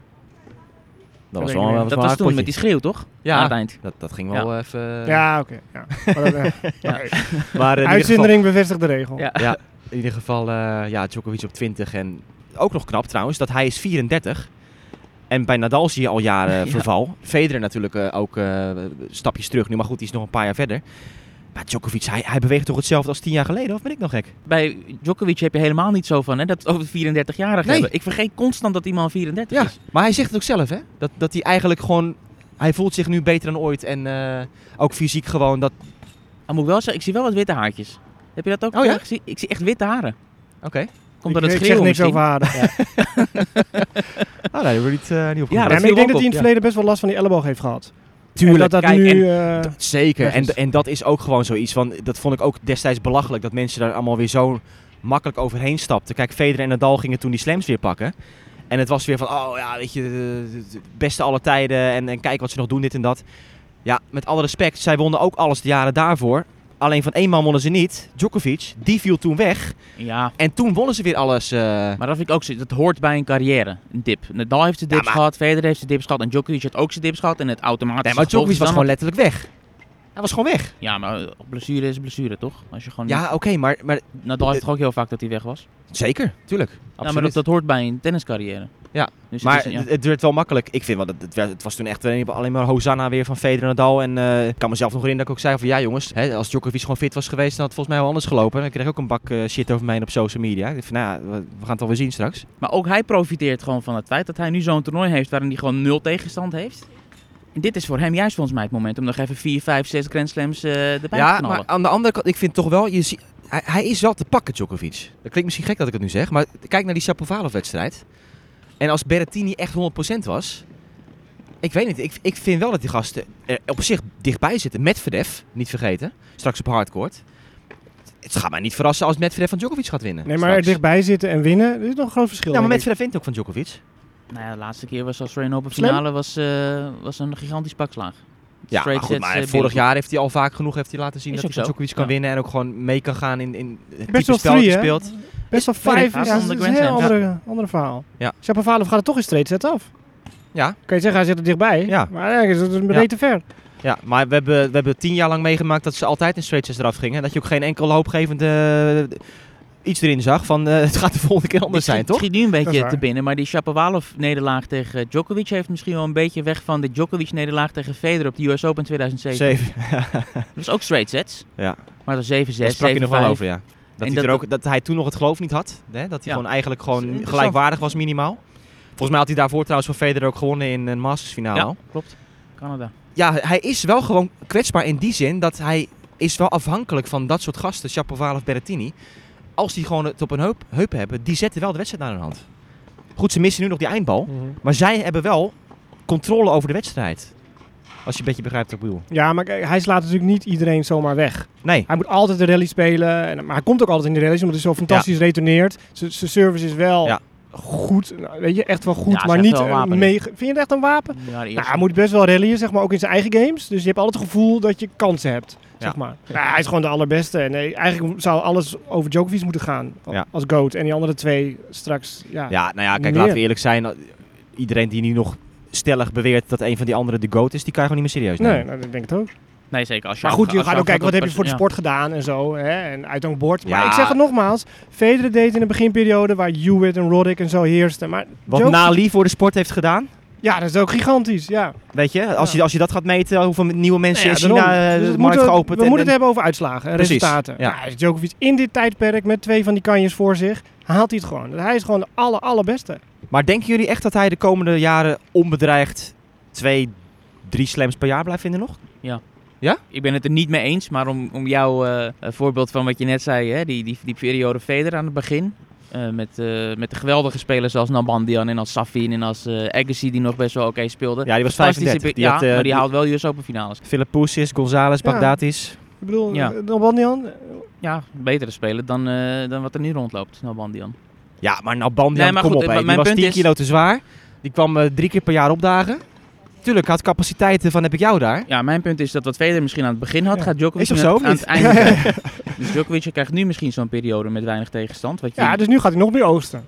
Dat was wel, Dat was toen met die schreeuw, toch? Ja. Aan het eind. Dat, dat ging wel even... ja, oké. ja. Maar dat, eh, Ja. oké. Maar in ieder geval, Uitzondering bevestigt de regel. Ja. ja, in ieder geval eh, ja, Djokovic op 20. En ook nog knap trouwens, dat hij is 34. En bij Nadal zie je al jaren Ja. verval. Federer natuurlijk eh, ook eh, stapjes terug nu, maar goed, die is nog een paar jaar verder. Maar Djokovic, hij, hij beweegt toch hetzelfde als 10 jaar geleden, of ben ik nog gek? Bij Djokovic heb je helemaal niet zo van hè, dat over 34-jarigen Nee. hebben. Ik vergeet constant dat die man 34 Ja, is. maar hij zegt het ook zelf, hè? Dat, dat hij eigenlijk gewoon... Hij voelt zich nu beter dan ooit. En eh, ook fysiek gewoon dat... Dan moet ik wel zeggen, ik zie wel wat witte haartjes. Heb je dat ook Oh ja? eh, gezien? Ik zie echt witte haren. Oké. Komt ik, dat het ik zeg niks misschien? over Haarden. Ah, nee, dat wordt niet, eh, niet. Ja, Ja, maar ik denk dat hij in het verleden best wel last van die elleboog heeft gehad. Tuurlijk, en dat dat kijk, nu... en- eh, Zeker, en, en dat is ook gewoon zoiets van, dat vond ik ook destijds belachelijk, dat mensen daar allemaal weer zo makkelijk overheen stapten. Kijk, Federer en Nadal gingen toen die slams weer pakken. En het was weer van, oh ja, weet je, de beste alle tijden en, en kijk wat ze nog doen, dit en dat. Ja, met alle respect, zij wonnen ook alles de jaren daarvoor. Alleen van één man wonnen ze niet, Djokovic, die viel toen weg. Ja, En toen wonnen ze weer alles. eh, maar dat vind ik ook zo. Dat hoort bij een carrière. Een dip. Nadal heeft zijn dips maar- gehad, Federer heeft zijn dips gehad en Djokovic heeft ook zijn dips gehad. En het automatisch nee, maar Djokovic was gewoon letterlijk weg. Hij was gewoon weg. Ja, maar blessure is blessure, toch? Als je gewoon Ja, oké, maar, maar Nadal heeft toch ook heel vaak dat hij weg was? zeker, tuurlijk. Ja, Absoluut. maar dat, dat hoort bij een tenniscarrière. Ja, Dus Maar het, is, ja. het, werd wel makkelijk. Ik vind wel dat het, werd- het was toen echt alleen maar Hosanna weer van Federer en Nadal. En eh, ik kan mezelf nog herinneren dat ik ook zei van ja jongens, hè, als Djokovic gewoon fit was geweest, dan had het volgens mij wel anders gelopen. Ik kreeg ook een bak eh, shit over mij op social media. Ik dacht van nou ja, we, we gaan het wel weer zien straks. Maar ook hij profiteert gewoon van het feit dat hij nu zo'n toernooi heeft waarin hij gewoon nul tegenstand heeft. En dit is voor hem juist volgens mij het moment om nog even 4, 5, 6 Grand Slams eh erbij te ja, knallen. maar aan de andere kant, ik vind toch wel, je ziet, hij, hij is wel te pakken Djokovic. Dat klinkt misschien gek dat ik het nu zeg, maar kijk naar die Shapovalov wedstrijd. En als Berrettini echt 100% was, ik weet niet, ik, ik vind wel dat die gasten er op zich dichtbij zitten. Medvedev, niet vergeten, straks op hardcourt. Het gaat mij niet verrassen als Medvedev van Djokovic gaat winnen. nee, maar er straks. dichtbij zitten en winnen, dat is nog een groot verschil. Ja, maar. Medvedev wint ook van Djokovic. Nou ja, de laatste keer was Australian Open Slam? finale was, eh, was een gigantisch pakslaag. Ja, Straight goed, sets, maar eh, vorig jaar heeft hij al vaak genoeg heeft hij laten zien Is dat hij. Djokovic kan Ja. winnen en ook gewoon mee kan gaan in, in het type Best wel spel dat speelt. Best wel vijf, de is een heel andere, andere verhaal. Ja. Shapovalov gaat het toch in straight set af. Ja, Kan je zeggen, hij zit er dichtbij. Ja. Maar eigenlijk is het een te ver. Ja, maar we hebben, we hebben tien jaar lang meegemaakt dat ze altijd in straight sets eraf gingen. En dat je ook geen enkel hoopgevend eh, iets erin zag van eh, het gaat de volgende keer anders zijn, toch? Het schiet nu een beetje te binnen, maar die Shapovalov-nederlaag tegen Djokovic heeft misschien wel een beetje weg van de Djokovic-nederlaag tegen Federer op de US Open 2007. Zeven. Dat was ook straight sets, ja, maar dat was 7-6, daar sprak je nog wel 7-5. over, ja. Dat, En hij, er dat- ook, dat hij toen nog het geloof niet had. Hè? Dat hij Ja. gewoon eigenlijk gewoon gelijkwaardig was minimaal. Volgens mij had hij daarvoor trouwens van Federer ook gewonnen in een Masters finale. Ja, klopt. Canada. ja, hij is wel gewoon kwetsbaar in die zin dat hij is wel afhankelijk van dat soort gasten, Shapovalov, Berrettini. Als die gewoon het op een heup, heup hebben, die zetten wel de wedstrijd naar hun hand. Goed, ze missen nu nog die eindbal, maar zij hebben wel controle over de wedstrijd. Als je een beetje begrijpt wat ik bedoel. Ja, maar hij slaat natuurlijk niet iedereen zomaar weg. Nee, Hij moet altijd de rally spelen. En, maar hij komt ook altijd in de rallies, omdat hij zo fantastisch retourneert. Z- Zijn service is wel Ja. Goed. Nou, weet je, echt wel goed, Ja, maar niet eh, wapen. mega... Vind je het echt een wapen? Ja, Nou, hij moet best wel rallyen, zeg maar, ook in zijn eigen games. Dus je hebt altijd het gevoel dat je kansen hebt, Ja. zeg maar. Ja, hij is gewoon de allerbeste. En nee, eigenlijk zou alles over Djokovic moeten gaan, als GOAT. En die andere twee straks, ja. ja, nou ja, kijk, Meer. laten we eerlijk zijn. Iedereen die nu nog stellig beweert dat een van die anderen de GOAT is, die kan je gewoon niet meer serieus nemen. Nee, nou, dat denk ik het ook. Nee, zeker. Als je Maar goed, je gaat ook kijken, wat heb je voor de sport gedaan en zo. Hè? En uithangbord. Maar Ja. ik zeg het nogmaals, Federer deed in de beginperiode waar Hewitt en Roddick en zo heersten. Maar Wat Djokovic- Nali voor de sport heeft gedaan, Ja, dat is ook gigantisch, ja. weet je. Als, Ja. je, als je dat gaat meten, hoeveel nieuwe mensen Nou in ja, China eh, Dus de het markt geopend. We en- moeten het en- hebben over uitslagen en resultaten. ja. Ja. Djokovic in dit tijdperk met twee van die kanjes voor zich, haalt hij het gewoon. Hij is gewoon de aller, allerbeste. Maar denken jullie echt dat hij de komende jaren onbedreigd twee, drie slams per jaar blijft vinden nog? Ik ben het er niet mee eens, maar om, om jouw eh, voorbeeld van wat je net zei, hè, die, die, die periode Federer aan het begin. eh, met, eh, met de geweldige spelers zoals Nalbandian en als Safin en als eh Agassi die nog best wel oké speelde. Ja, die was Fantastische 35. pe- Die ja, had, maar die haalt wel US Open finales. Philippoussis, González, Ja. Bagdatis. Ik bedoel, Ja. ja. Nalbandian, Ja, betere speler dan, eh, dan wat er nu rondloopt, Nalbandian. Ja, maar nou Bandian, Nee, maar kom goed, op. Die was punt 10 is- kilo te zwaar. Die kwam drie keer per jaar opdagen. Tuurlijk, had capaciteiten van heb ik jou daar. Ja, mijn punt is dat wat Federer misschien aan het begin had, Ja. gaat Djokovic Is zo, aan het einde krijgen. Dus Djokovic krijgt nu misschien zo'n periode met weinig tegenstand. Wat je, ja, dus nu gaat hij nog meer oogsten.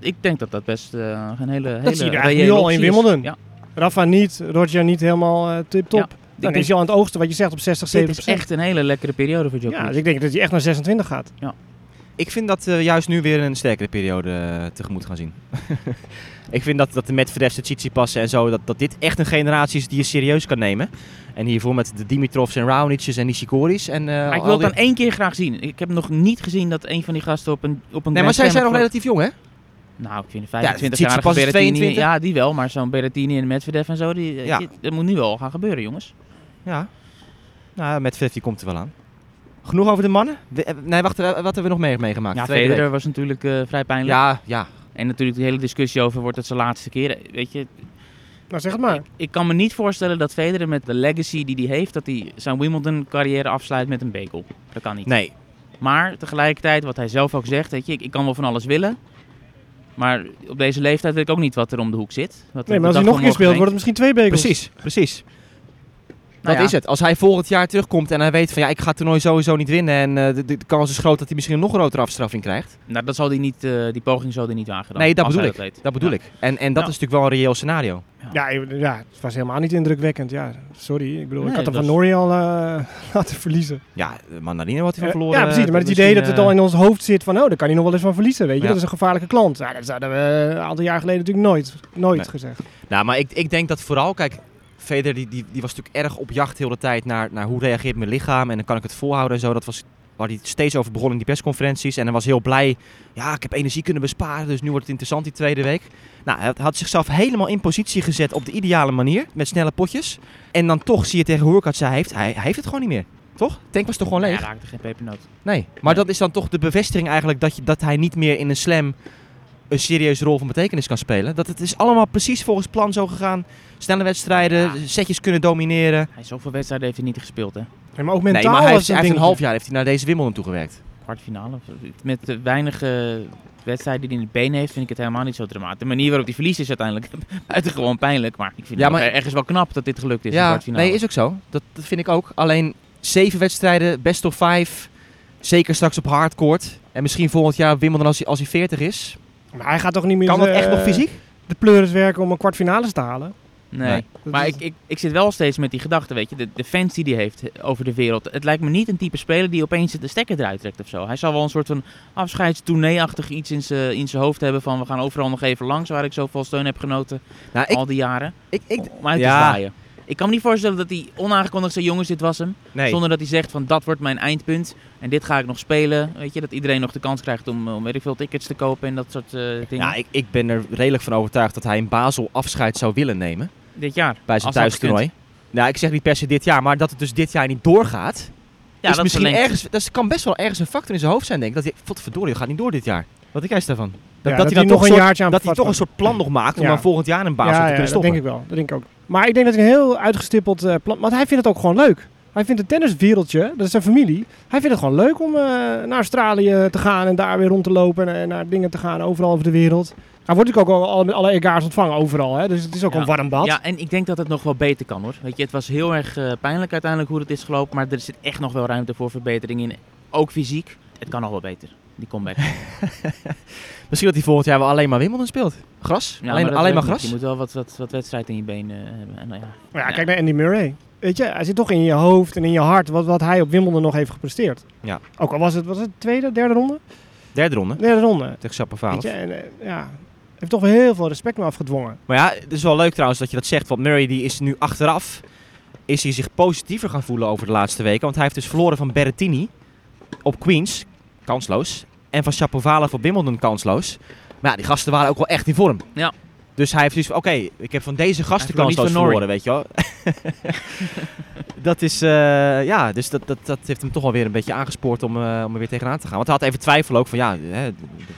Ik denk dat dat best eh, een hele, hele zie je nu al in. Wimbledon. Ja, Rafa niet, Roger niet helemaal eh, tip-top. Ja, Dan denk- is hij al aan het oogsten, wat je zegt, op 60, dit 70 is echt een hele lekkere periode voor Djokovic. Ja, dus ik denk dat hij echt naar 26 gaat. Ik vind dat we juist nu weer een sterkere periode eh, tegemoet gaan zien. ik vind dat, dat de Medvedev, de Tsitsipassen en zo, dat, dat dit echt een generatie is die je serieus kan nemen. En hiervoor met de Dimitrovs en Raunic's en Nishikoris. En, eh, Maar ik wil het die- dan één keer graag zien. Ik heb nog niet gezien dat een van die gasten op een op een Nee, maar zij zijn nog relatief jong, hè? Nou, ik vind Ja, een 25-jarige Tsitsipas is Berrettini... 22. Ja, die wel. Maar zo'n Berrettini en Medvedev en zo, die, Ja. die- dat moet nu wel gaan gebeuren, jongens. Ja. Nou, Medvedev die komt er wel aan. Genoeg over de mannen? We- eh, nee, wacht, eh, wat hebben we nog mee- meegemaakt? Ja, Federer was natuurlijk eh, vrij pijnlijk. Ja, ja. En natuurlijk de hele discussie over wordt het zijn laatste keer. Weet je, Nou, zeg het maar. ik kan me niet voorstellen dat Federer met de legacy die hij heeft, dat hij zijn Wimbledon carrière afsluit met een bekel. Dat kan niet. Nee. Maar tegelijkertijd, wat hij zelf ook zegt, weet je, ik, ik kan wel van alles willen. Maar op deze leeftijd weet ik ook niet wat er om de hoek zit. Wat Nee, maar als hij nog een keer speelt, wordt het misschien twee bekels. Precies, precies. Nou dat ja. is het. Als hij volgend jaar terugkomt en hij weet van ja, ik ga het toernooi sowieso niet winnen en eh, de, de kans is groot dat hij misschien een nog grotere afstraffing krijgt. Nou, dat zal hij niet, eh, die poging zal hij niet wagen dan. nee, dat bedoel ik. Dat bedoel Ja. ik. En, en dat Ja. is natuurlijk wel een reëel scenario. Ja, ja, het was helemaal niet indrukwekkend. Ja, sorry. Ik bedoel, Nee, ik had hem van Nori al eh, laten verliezen. Ja, Mandarino had hij van verloren. ja, precies. Maar het idee dat het al in ons hoofd zit van, oh, daar kan hij nog wel eens van verliezen, weet je. Ja. Dat is een gevaarlijke klant. Ja, dat zouden we een aantal jaar geleden natuurlijk nooit, nooit Nee. gezegd. Nou, maar ik, ik denk dat vooral, kijk, Federer die, die, die was natuurlijk erg op jacht heel de tijd naar, naar hoe reageert mijn lichaam en dan kan ik het volhouden en zo. Dat was waar hij steeds over begon in die persconferenties en hij was heel blij. Ja, ik heb energie kunnen besparen, dus nu wordt het interessant die tweede week. Nou, hij had zichzelf helemaal in positie gezet op de ideale manier, met snelle potjes. En dan toch zie je tegen Hurkacz, hij heeft, hij, hij heeft het gewoon niet meer. Toch? Tank was toch gewoon Ja, leeg? raakte geen pepernoot. Nee. Maar dat is dan toch de bevestiging eigenlijk dat, je, dat hij niet meer in een slam een serieuze rol van betekenis kan spelen. Dat het is allemaal precies volgens plan zo gegaan. Snelle wedstrijden, Ja. setjes kunnen domineren. Hij zoveel wedstrijden heeft hij niet gespeeld, hè. Nee, maar ook mentaal nee, maar hij heeft, hij het heeft een dingetje. half jaar heeft hij naar deze Wimbledon toegewerkt. Kwartfinale. Met de weinige wedstrijden die hij in het been heeft, vind ik het helemaal niet zo dramatisch. De manier waarop hij verliest is uiteindelijk buitengewoon pijnlijk. Maar ik vind Ja, het maar- ergens wel knap dat dit gelukt is in ja, kwartfinale. nee, is ook zo. Dat, dat vind ik ook. Alleen zeven wedstrijden, best of vijf. Zeker straks op hardcourt. En misschien volgend jaar Wimbledon als hij, als hij 40 is. Maar hij gaat toch niet meer Kan dat eh, echt nog fysiek? de pleuris werken om een kwartfinale te halen? Nee. Maar is- ik, ik, ik zit wel steeds met die gedachte, weet je, de, de fans die hij heeft over de wereld. Het lijkt me niet een type speler die opeens de stekker eruit trekt of zo. Hij zal wel een soort van afscheidstournee-achtig iets in zijn in zijn hoofd hebben van we gaan overal nog even langs waar ik zoveel steun heb genoten Nou, ik, al die jaren. ik, ik, om uit ja. te zwaaien. Ik kan me niet voorstellen dat hij onaangekondigd zei, jongens, dit was hem. nee. Zonder dat hij zegt van dat wordt mijn eindpunt en dit ga ik nog spelen. Weet je, dat iedereen nog de kans krijgt om, om weet ik veel tickets te kopen en dat soort eh, dingen. Ja, ik, ik ben er redelijk van overtuigd dat hij in Basel afscheid zou willen nemen. dit jaar. Bij zijn dat thuistoernooi. Nou, ik zeg niet per se dit jaar, maar dat het dus dit jaar niet doorgaat. Ja, is dat misschien verlengt- ergens, dat kan best wel ergens een factor in zijn hoofd zijn, denk ik. Dat hij, verdorie, dat gaat niet door dit jaar. Wat denk jij daarvan? Ja, dat, hij hij dan nog toch een soort- jaartje aan dat hij toch een soort plan nog maakt om Ja. dan volgend jaar in Basel ja, te ja, kunnen dat stoppen. denk ik wel. Dat denk ik ook. Maar ik denk dat hij een heel uitgestippeld eh, plan... Want hij vindt het ook gewoon leuk. Hij vindt het tenniswereldje, dat is zijn familie. Hij vindt het gewoon leuk om eh, naar Australië te gaan en daar weer rond te lopen en, en naar dingen te gaan overal over de wereld. Hij wordt natuurlijk ook al, met alle egaars ontvangen overal, hè? dus het is ook Ja. een warm bad. Ja, en ik denk dat het nog wel beter kan hoor. Weet je, het was heel erg eh, pijnlijk uiteindelijk hoe het is gelopen, maar er zit echt nog wel ruimte voor verbetering in. Ook fysiek. Het kan nog wel beter, die comeback. Misschien dat hij volgend jaar wel alleen maar Wimbledon speelt. Gras? Ja, alleen dat alleen maar gras? Je moet wel wat, wat, wat wedstrijd in je been eh, hebben. En, nou ja. Maar ja, Ja. kijk naar Andy Murray. Weet je, hij zit toch in je hoofd en in je hart wat, wat hij op Wimbledon nog heeft gepresteerd. Ja. Ook al was het, was het tweede, derde ronde? Derde ronde Derde ronde. tegen Shapovalov. Weet je, en, eh, ja, heeft toch wel heel veel respect me afgedwongen. Maar ja, het is wel leuk trouwens dat je dat zegt. Want Murray die is nu achteraf is hij zich positiever gaan voelen over de laatste weken. Want hij heeft dus verloren van Berrettini op Queens, kansloos. En van Shapovalov op Wimbledon, kansloos. Maar ja, die gasten waren ook wel echt in vorm. Ja. Dus hij heeft zoiets van, oké, ik heb van deze gasten kansloos verloren, weet je wel. dat is, eh, ja, dus dat, dat, dat heeft hem toch wel weer een beetje aangespoord om, eh, om er weer tegenaan te gaan. Want hij had even twijfel ook van, ja, hè,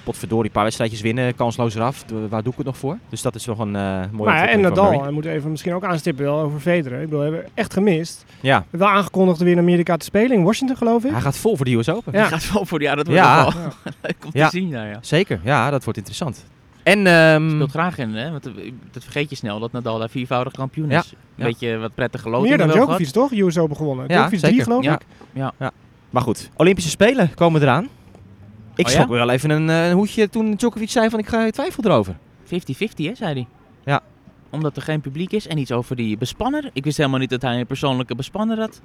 potverdorie, een paar wedstrijdjes winnen, kansloos eraf. Waar doe ik het nog voor? Dus dat is nog een eh mooie Maar ja, en Nadal, hij moet even misschien ook aanstippen wel over Federer. Ik bedoel, we hebben echt gemist. We Ja, hebben wel aangekondigd weer in Amerika te spelen, in Washington geloof ik. hij gaat vol voor de US Open. Ja. Die gaat wel voor, ja, dat wordt Ja. wel leuk om Ja. te zien. Ja, ja. Zeker, ja, dat wordt interessant. En, ehm, speelt graag in, hè? Want dat vergeet je snel dat Nadal daar viervoudig kampioen Ja, is. Een ja. beetje wat prettige Meer lotingen dan Djokovic toch? US Open gewonnen. Ja, Djokovic drie zeker. geloof Ja. ik. maar goed, Olympische Spelen komen eraan. Ik Oh ja? schrok wel even een, eh, een hoedje toen Djokovic zei van ik ga ik twijfel erover. 50-50, hè, zei hij. Ja. Omdat er geen publiek is en iets over die bespanner. Ik wist helemaal niet dat hij een persoonlijke bespanner had.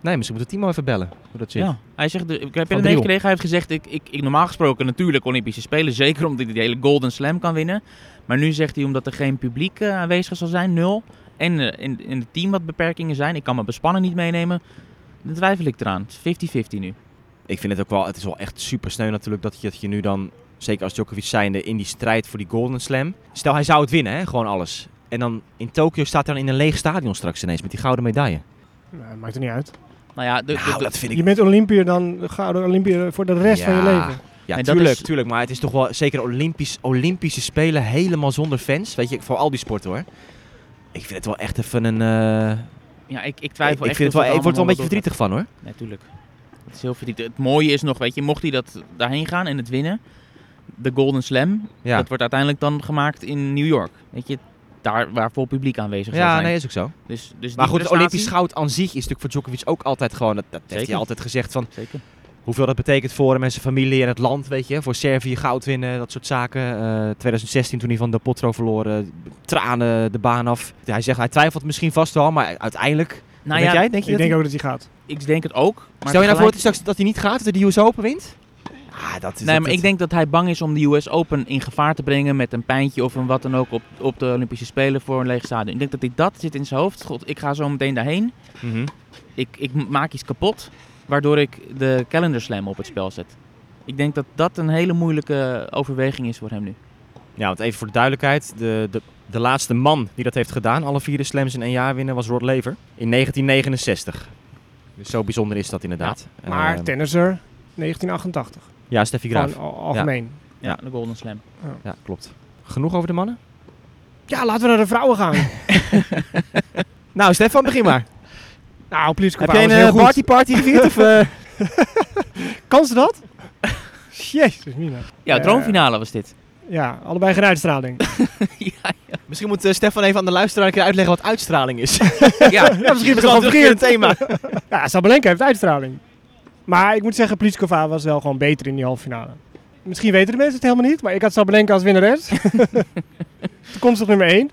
Nee, misschien moet Timo even bellen. Hoe dat zit. Ja. Hij zegt, de- ik heb het Driel. meegekregen, hij heeft gezegd, ik, ik, ik normaal gesproken natuurlijk Olympische Spelen. Zeker omdat hij die hele Golden Slam kan winnen. Maar nu zegt hij, omdat er geen publiek eh, aanwezig zal zijn, nul. En eh, in, in het team wat beperkingen zijn, ik kan mijn bespanner niet meenemen. Dan twijfel ik eraan. Het is 50-50 nu. Ik vind het ook wel, het is wel echt super sneu natuurlijk dat je, dat je nu dan, zeker als Djokovic zijnde, in die strijd voor die Golden Slam. Stel hij zou het winnen, hè, gewoon alles. En dan in Tokio staat hij dan in een leeg stadion straks ineens met die gouden medaille. Nou, maakt er niet uit. Nou ja, de, Nou, de- dat vind ik... Je bent Olympiër dan gouden Olympiër voor de rest van je leven. Ja, En tuurlijk, is- tuurlijk. Maar het is toch wel zeker Olympisch, Olympische Spelen helemaal zonder fans. Weet je, voor al die sporten hoor. Ik vind het wel echt even een... eh, ja, ik, ik twijfel ik, echt vind het wel, ik word er wel een beetje verdrietig van hoor. Natuurlijk. Het is heel verdrietig. Het mooie is nog, weet je, mocht hij dat daarheen gaan en het winnen, de Golden Slam, Ja, dat wordt uiteindelijk dan gemaakt in New York. Weet je, daar waar vol publiek aanwezig ja zijn. nee, is ook zo. Dus, dus Maar goed, het prestatie- Olympisch goud aan zich is natuurlijk voor Djokovic ook altijd gewoon... Dat, dat heeft hij altijd gezegd van Zeker. hoeveel dat betekent voor hem en zijn familie en het land, weet je. Voor Servië goud winnen, dat soort zaken. Eh 2016 toen hij van de Potro verloren, tranen de baan af. Hij zegt, hij twijfelt misschien vast wel, maar uiteindelijk... Nou denk ja, jij, denk je Ik dat denk hij- ook dat hij gaat. ik denk het ook. Maar Stel je nou voor dat hij, straks, dat hij niet gaat, dat hij de US Open wint? Ah, dat is Nee, dat- maar ik denk dat hij bang is om de US Open in gevaar te brengen met een pijntje of een wat dan ook op, op de Olympische Spelen voor een leeg stadion. Ik denk dat hij dat zit in zijn hoofd. God, ik ga zo meteen daarheen. Mhm. Ik, ik maak iets kapot, waardoor ik de calendar slam op het spel zet. Ik denk dat dat een hele moeilijke overweging is voor hem nu. Ja, want even voor de duidelijkheid. De, de, de laatste man die dat heeft gedaan, alle vier de slams in één jaar winnen, was Rod Laver. In 1969. Dus zo bijzonder is dat inderdaad. Maar Eh, tennisser 1988. Ja, Steffi Graaf. Gewoon al- algemeen. Ja, Ja. de Golden Slam. Ja, klopt. Genoeg over de mannen? Ja. laten we naar de vrouwen gaan. Nou, Stefan, begin maar. nou, Pliskova Heb jij een was heel eh, goed. party party gevierd? of, eh? Kan ze dat? Jezus, Mina. Ja, Eh, droomfinale was dit. Ja, allebei geen uitstraling. ja, ja. Misschien moet Stefan even aan de luisteraar een keer uitleggen wat uitstraling is. ja. ja, misschien is het wel gewoon een verkeerd. thema. Ja, Sabalenka heeft uitstraling. Maar ik moet zeggen, Pliskova was wel gewoon beter in die halve finale. Misschien weten de mensen het helemaal niet, maar ik had Sabalenka als winnares. Toekomstig nummer 1.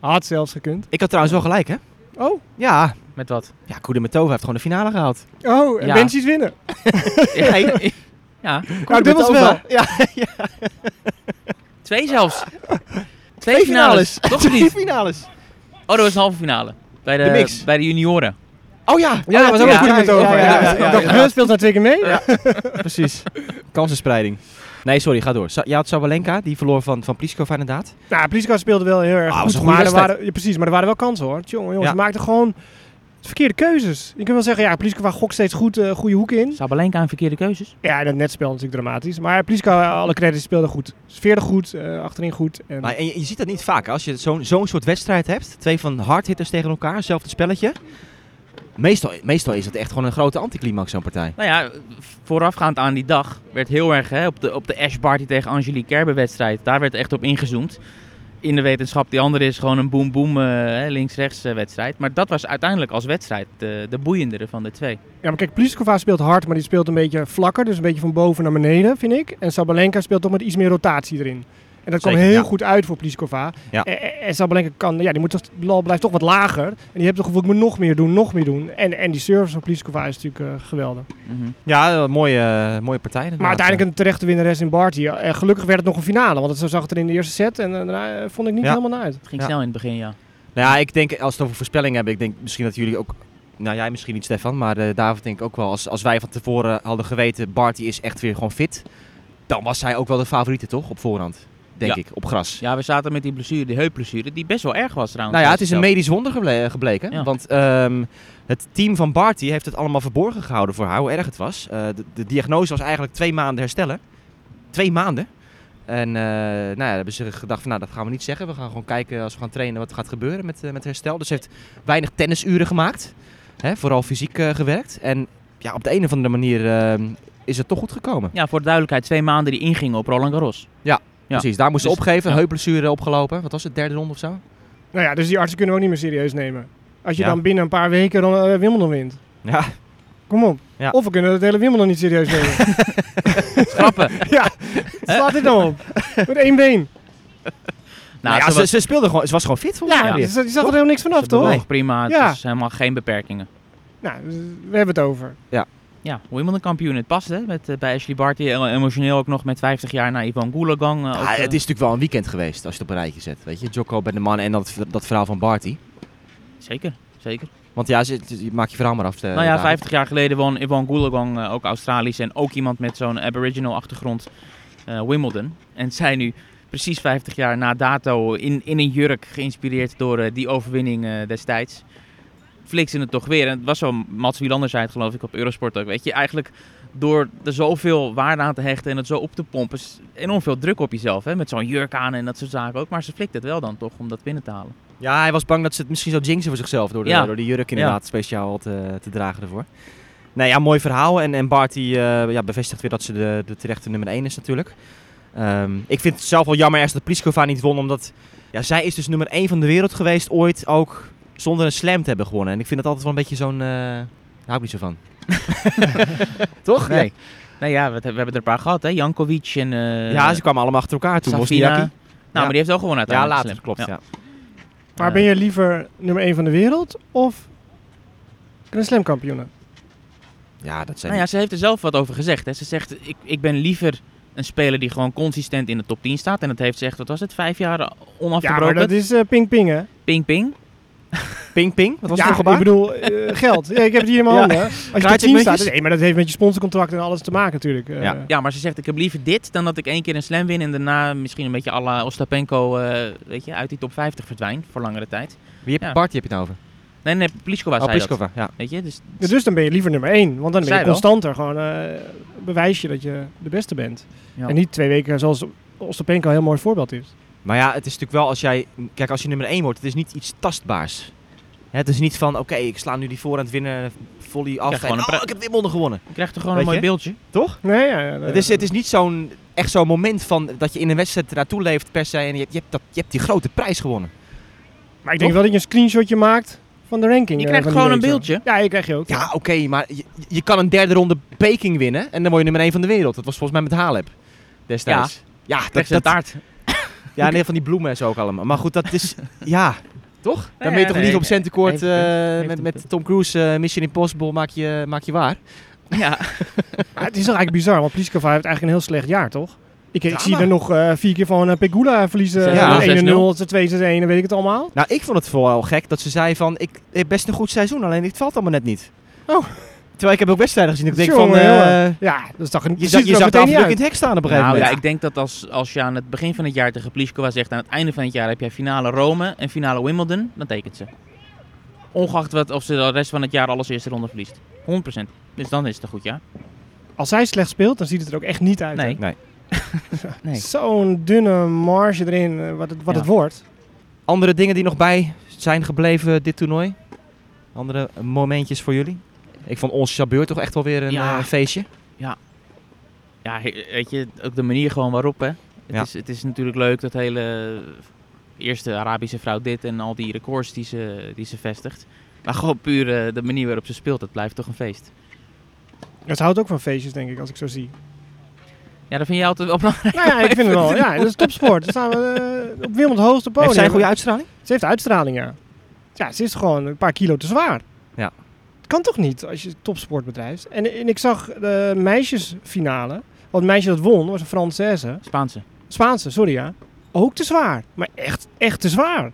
Had zelfs gekund. Ik had trouwens wel gelijk, hè? Oh, Ja, Met wat? ja Kudermetova heeft gewoon de finale gehaald. oh, en Ja. Winnen. ja, ja, Nou, dubbel spel. Ja, twee zelfs. Twee, twee finales. finales. Toch Twee niet? finales. Oh, dat was een halve finale. Bij de, De mix. Bij de junioren. Oh ja. Ja, dat was ook ja, een goede ja, methode. ja, Ja, ja, ja, ja, ja. "Huh, speelt nou twee keer mee? Ja. Precies. Kansenspreiding. Nee, sorry, ga door. Je had Sabalenka, die verloor van, van Pliskova inderdaad. Nou, Pliskova speelde wel heel erg Ah, goed. Maar er waren, ja, precies, maar er waren wel kansen hoor. Tjonge, jongens, Ja. ze maakten gewoon verkeerde keuzes. Je kunt wel zeggen, ja, Pliskova gokt steeds goed, eh, goede hoek in. Sabalenka een verkeerde keuzes. Ja, en het netspel natuurlijk dramatisch. Maar Pliskova, alle credits, speelde goed. Sfeerde goed, eh, achterin goed. En Maar en je, je ziet dat niet vaak. Als je zo'n zo'n soort wedstrijd hebt, twee van hardhitters tegen elkaar, hetzelfde spelletje. Meestal, meestal is het echt gewoon een grote anticlimax, zo'n partij. Nou ja, voorafgaand aan die dag werd heel erg hè, op, de, op de Ash Barty tegen Angelique Kerber wedstrijd. Daar werd echt op ingezoomd. In de wetenschap, die andere is gewoon een boom-boom eh, links-rechts eh, wedstrijd. Maar dat was uiteindelijk als wedstrijd de, de boeiendere van de twee. Ja, maar kijk, Pliskova speelt hard, maar die speelt een beetje vlakker. Dus een beetje van boven naar beneden, vind ik. En Sabalenka speelt toch met iets meer rotatie erin. En dat kwam Zeker, heel ja. goed uit voor Pliskova. Ja. En, en- en Sabalenka kan, ja, die moet toch, de bal blijft toch wat lager. En die hebt toch gevoel, ik moet nog meer doen, nog meer doen. En, en die service van Pliskova is natuurlijk eh, geweldig. Mhm. Ja, een mooie, eh, mooie partij. inderdaad. Maar uiteindelijk een terechte winnares in Barty. En gelukkig werd het nog een finale, want het zo zag het er in de eerste set. En eh, daarna eh, vond ik niet Ja. helemaal naar uit. Het ging Ja. snel in het begin, ja. Nou ja, ik denk, als we het over voorspellingen hebben, ik denk misschien dat jullie ook... Nou, jij misschien niet, Stefan, maar eh, David denk ik ook wel. Als, als wij van tevoren hadden geweten, Barty is echt weer gewoon fit. Dan was hij ook wel de favoriete, toch? Op voorhand, denk Ja. ik, op gras. Ja, we zaten met die blessure, die heupblessure, die best wel erg was trouwens. Nou ja, het is een medisch wonder geble- gebleken. Ja. Want ehm, het team van Barty heeft het allemaal verborgen gehouden voor haar, hoe erg het was. Eh, de, de diagnose was eigenlijk twee maanden herstellen. Twee maanden. En eh, nou ja, hebben ze gedacht van, nou dat gaan we niet zeggen. We gaan gewoon kijken als we gaan trainen wat er gaat gebeuren met, eh, met herstel. Dus ze heeft weinig tennisuren gemaakt. Hè, vooral fysiek eh, gewerkt. En ja, op de een of andere manier ehm, is het toch goed gekomen. Ja, voor de duidelijkheid, twee maanden die ingingen op Roland Garros. Ja. Precies, daar moest ze Dus- opgeven. ja. Heupblessure opgelopen. Wat was het, derde ronde of zo? Nou ja, dus die artsen kunnen we ook niet meer serieus nemen. Als je Ja. dan binnen een paar weken dan, Wimbledon wint. Ja, Kom op. Ja. Of we kunnen het hele Wimbledon niet serieus nemen. Schrappen. ja, slaat dit nou op. Met één been. nou, ja ze ze, was- ze speelde gewoon, ze was gewoon fit volgens Ja, mij weer. dus, je zag er helemaal niks vanaf, ze toch? prima, het Ja. is helemaal geen beperkingen. Nou, we hebben het over. Ja, Wimbledon kampioen, het past hè, met, eh, bij Ashley Barty. en Emotioneel ook nog met 50 jaar naar Ivan Goulagang. eh, ook, Ja, eh, het is natuurlijk wel een weekend geweest als je het op een rijtje zet. Weet je, Jocko bij de mannen en dat, dat verhaal van Barty. Zeker, zeker. Want ja, ze, ze- maak je verhaal maar af. eh, nou ja, David. 50 jaar geleden won Ivan Goulagang, eh, ook Australisch en ook iemand met zo'n aboriginal achtergrond, eh, Wimbledon. En zij nu precies 50 jaar na dato in, in een jurk, geïnspireerd door eh, die overwinning eh, destijds. Flikte het toch weer. En het was zo, Mats Wielander zei het geloof ik op Eurosport ook. Weet je, eigenlijk door er zoveel waarde aan te hechten en het zo op te pompen, is enorm veel druk op jezelf. Hè? Met zo'n jurk aan en dat soort zaken ook. Maar ze flikt het wel dan toch om dat binnen te halen. Ja, hij was bang dat ze het misschien zou jinxen voor zichzelf door, de, Ja. door die jurk inderdaad speciaal te, te dragen ervoor. Nee, ja, mooi verhaal. En, en Bart die, eh, ja, bevestigt weer dat ze de, de terechte nummer 1 is natuurlijk. Ehm, ik vind het zelf wel jammer ergens dat Pliskova niet won, omdat ja, zij is dus nummer 1 van de wereld geweest ooit ook zonder een slam te hebben gewonnen. En ik vind dat altijd wel een beetje zo'n... eh daar hou ik niet zo van. Toch? Nee. Nee, ja, we, we hebben er een paar gehad, hè? Jankovic en eh Ja, ze kwamen allemaal achter elkaar toen. Safina. Nou, maar die heeft wel gewonnen Ja, later, Slam. klopt. Ja. Maar Ja. ben je liever nummer 1 van de wereld of een Slam kampioen? ja, dat zijn Nou ja, ze heeft er zelf wat over gezegd. Hè. Ze zegt, ik, ik ben liever een speler die gewoon consistent in de top 10 staat. En dat heeft ze echt, wat was het, vijf jaar Ja, onafgebroken. maar dat is eh, ping-ping, hè? Ping ping. ping. Wat was ja, het voor gebaar? ik bedoel, eh, geld. Ja, ik heb het hier in mijn Ja. handen. Als je top 10 Kraaitjesmuntjes? staat, nee, maar dat heeft met je sponsorcontract en alles te maken natuurlijk. Eh, Ja. Ja, maar ze zegt, ik heb liever dit dan dat ik één keer een slam win en daarna misschien een beetje à la Ostapenko eh, weet je, uit die top 50 verdwijnt voor langere tijd. Wie heb, Ja. Bart, die heb je het over? Nee, nee, Pliskova Oh, zei dat. Pliskova, ja. Weet je, dus Ja, Dus dan ben je liever nummer 1. Want dan ben je wel. constanter. Gewoon eh, bewijs je dat je de beste bent. Ja. En niet twee weken zoals Ostapenko een heel mooi voorbeeld is. Maar ja, het is natuurlijk wel als jij... Kijk, als je nummer 1 wordt, het is niet iets tastbaars. Hè, het is niet van, oké, ik sla nu die voorhand winnen, volley af. en, een oh, ik heb Wimbledon gewonnen. je krijgt er gewoon Weet een mooi je? beeldje. Toch? Nee, ja, ja, Het is, het is niet zo'n, echt zo'n moment van dat je in een wedstrijd naartoe leeft per se. En je, hebt- je, hebt, dat, je hebt die grote prijs gewonnen. Maar ik denk Toch? wel dat je een screenshotje maakt van de ranking. Je eh, krijgt gewoon een beeldje. Ja, je krijg je ook. Ja, oké, maar je, je kan een derde ronde Peking winnen. En dan word je nummer 1 van de wereld. Dat was volgens mij met Halep destijds. Ja, dat, je dat, een taart. Ja nee, van die bloemen en zo ook allemaal. Maar goed, dat is... ja, toch? Dan ben je toch nee, niet op punt. eh, met, met. Tom Cruise eh, Mission Impossible maak je, maak je waar. Ja, Maar het is toch eigenlijk bizar, want Pliskova heeft eigenlijk een heel slecht jaar, toch? Ik, ik zie er nog eh, vier keer van eh, Pegula verliezen. Ja. Ja, 1-0, 6-0. 2-1, weet ik het allemaal. Nou, ik vond het vooral gek dat ze zei van... Ik heb best een goed seizoen, alleen het valt allemaal net niet. Oh. Terwijl ik heb ook wedstrijden gezien. Ik denk van... eh. Ja, dat is toch een... je zag, je zag de in het hek staan op een gegeven nou, ja, ik denk dat als, als je aan het begin van het jaar tegen Pliskova zegt... aan het einde van het jaar heb jij finale Rome en finale Wimbledon, dan tekent ze. Ongeacht wat, of ze de rest van het jaar alles eerste ronde verliest. 100%. Dus dan is het een goed jaar. Als zij slecht speelt, dan ziet het er ook echt niet uit. Nee. Nee. Nee. Zo'n dunne marge erin, eh, wat het, wat Ja. het wordt. Andere dingen die nog bij zijn gebleven dit toernooi? Andere momentjes voor jullie? Ik vond onze Jabeur toch echt wel weer een Ja. eh, feestje. Ja, he- weet je, ook de manier gewoon waarop, hè. Het, Ja. is, het is natuurlijk leuk, dat hele eerste Arabische vrouw dit en al die records die ze, die ze vestigt. Maar gewoon puur eh, de manier waarop ze speelt, dat blijft toch een feest. Het houdt ook van feestjes, denk ik, als ik zo zie. Ja, dat vind jij altijd wel belangrijk. Nou ja, ik vind het wel. Ja, dat is topsport. Dan staan we eh, op Wimbledon hoogste podium. Heeft zij een goede uitstraling? Ze heeft uitstraling, ja. Ja, ze is gewoon een paar kilo te zwaar. Ja. Het kan toch niet als je topsport bedrijft. En, en ik zag de meisjesfinale. Want het meisje dat won was een Française. Spaanse. Spaanse, sorry ja. Ook te zwaar. Maar echt, echt te zwaar.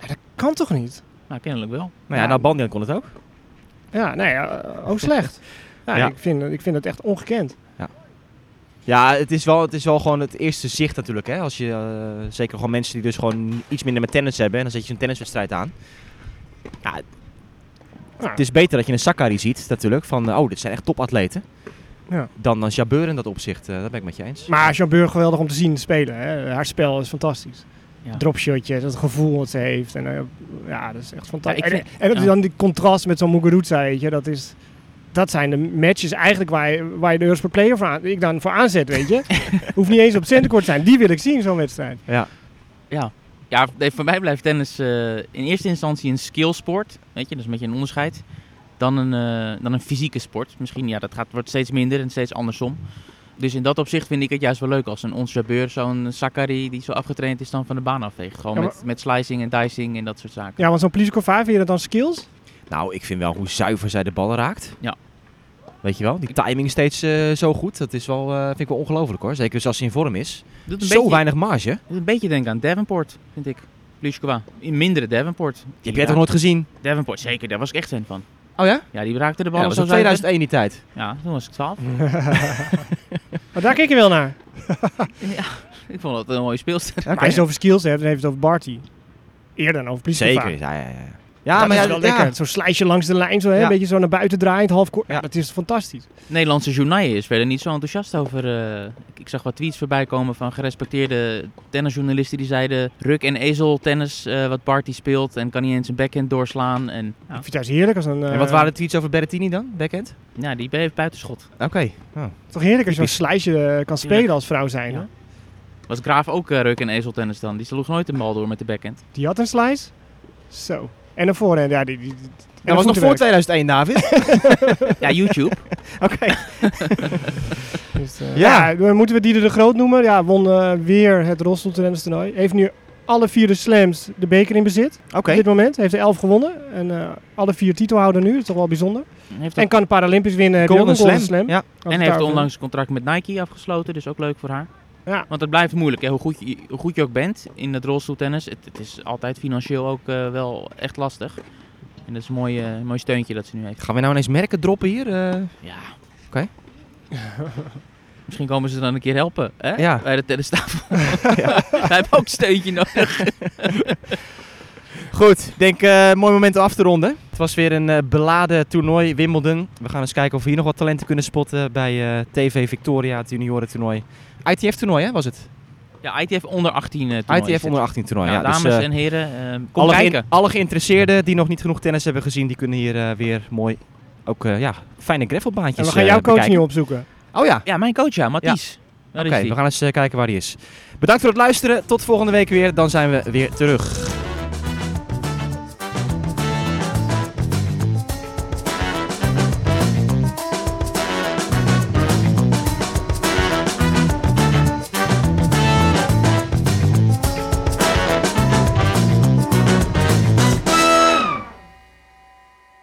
Ja, dat kan toch niet? Nou, kennelijk wel. Nou ja, Ja. nou Bandian kon het ook. Ja, nee, ja, ook slecht. Ja, Ja. Ik, vind, ik vind het echt ongekend. Ja, het is, wel, het is wel gewoon het eerste zicht natuurlijk. Hè? Als je, eh, zeker gewoon mensen die dus gewoon iets minder met tennis hebben. En dan zet je een tenniswedstrijd aan. Ja, Ja. het is beter dat je een Sakari ziet natuurlijk. Van, eh, oh, dit zijn echt topatleten. Ja. Dan een Jabeur in dat opzicht. eh dat ben ik met je eens. Maar Jean Burg geweldig om te zien spelen. Hè. Haar spel is fantastisch. Ja. Dropshotje, dat gevoel wat ze heeft. En, eh, ja, dat is echt fantastisch. Ja, en, en ja. dan die contrast met zo'n Muguruza, weet je, dat is... Dat zijn de matches eigenlijk waar je, waar je de Eurosport Player voor aan, ik dan voor aanzet, weet je. Hoeft niet eens op centercourt te zijn. Die wil ik zien, zo'n wedstrijd. Ja. Ja. Ja, nee, voor mij blijft tennis eh, in eerste instantie een skillsport. Weet je, dus een beetje een onderscheid. Dan een, eh, dan een fysieke sport. Misschien, ja, dat gaat, wordt steeds minder en steeds andersom. Dus in dat opzicht vind ik het juist wel leuk als een Ons zo'n Sakari die zo afgetraind is dan van de baan afveegt. Gewoon Ja, met, met slicing en dicing en dat soort zaken. Ja, want zo'n Pliskova, vind je dat dan skills? Nou, ik vind wel hoe zuiver zij de ballen raakt. Ja. Weet je wel, die timing steeds eh, zo goed. Dat is wel, eh, vind ik wel ongelooflijk hoor. Zeker als ze in vorm is. Doet een, Zo beetje, weinig marge. doet een beetje denken aan Davenport, vind ik. Pliskova. In mindere Davenport. Die heb jij toch nooit gezien? Davenport, zeker. Daar was ik echt fan van. Oh ja? Ja, die raakte de Ja, bal dat was zo in zuiver. 2001 die tijd. Ja, toen was ik 12. Maar daar kijk je wel naar. Ik vond het een mooie speelster. Maar als je het over skills hebt, dan heeft het over Barty. Eerder dan over Pliskova. Zeker, ja, ja, ja. Ja, dat maar is ja, wel ja. lekker. Zo'n slijsje langs de lijn, zo, hè, Ja. een beetje zo naar buiten draaiend, half kort. Ja. Dat is fantastisch. Nederlandse journaal is verder niet zo enthousiast over. eh, ik, ik zag wat tweets voorbij komen van gerespecteerde tennisjournalisten die zeiden: Ruk en ezel tennis, eh, wat Barty speelt en kan niet eens een backhand doorslaan. En Ik ja, vind het juist heerlijk als een... En eh, wat waren de tweets over Berrettini dan, backhand? ja, die heeft buitenschot. Oké. Oh. toch heerlijk als je zo'n slijsje kan spelen als vrouw zijn. Ja. Was Graaf ook Ruk en ezel tennis dan? Die sloeg nooit een bal door met de backhand. Die had een slice. Zo. En een voorhand, ja. Die, die, Dat was nog voor voetenwerk. 2001, David. Ja, YouTube. Oké. Dus, eh, Ja. ja. dan moeten we Dieder de Groot noemen. Ja, won eh, weer het Rostel toernooi. Heeft nu alle vier de slams de beker in bezit. Oké. Op dit moment heeft hij elf gewonnen. En eh, alle vier titelhouder nu. Dat is toch wel bijzonder. Heeft En kan de Paralympisch winnen. Golden Slam. Slam. Ja. En heeft onlangs een contract met Nike afgesloten, dus ook leuk voor haar. Ja. Want het blijft moeilijk, hè? Hoe, goed je, hoe goed je ook bent in het rolstoeltennis. Het, het is altijd financieel ook eh, wel echt lastig. En dat is een mooi, eh, mooi steuntje dat ze nu heeft. Gaan we nou ineens merken droppen hier? Eh, Ja. Oké. Misschien komen ze dan een keer helpen, hè? Ja. Bij de tennistafel. Wij hebben ook een steuntje nodig. Goed, ik denk eh mooi moment om af te ronden. Het was weer een eh, beladen toernooi, Wimbledon. We gaan eens kijken of we hier nog wat talenten kunnen spotten bij eh, TV Victoria, het juniorentoernooi. ITF-toernooi, hè, was het? Ja, ITF onder 18 eh toernooi ITF onder 18 toernooi, Ja, ja. dus, dames en heren, eh, kom alle, kijken. alle geïnteresseerden die nog niet genoeg tennis hebben gezien, die kunnen hier eh, weer mooi ook eh, ja, fijne gravelbaantjes En we gaan jouw coach nu opzoeken. Oh ja, Ja, mijn coach, ja, Mathies. Daar oké, we gaan eens kijken waar die is. Bedankt voor het luisteren, tot volgende week weer, dan zijn we weer terug.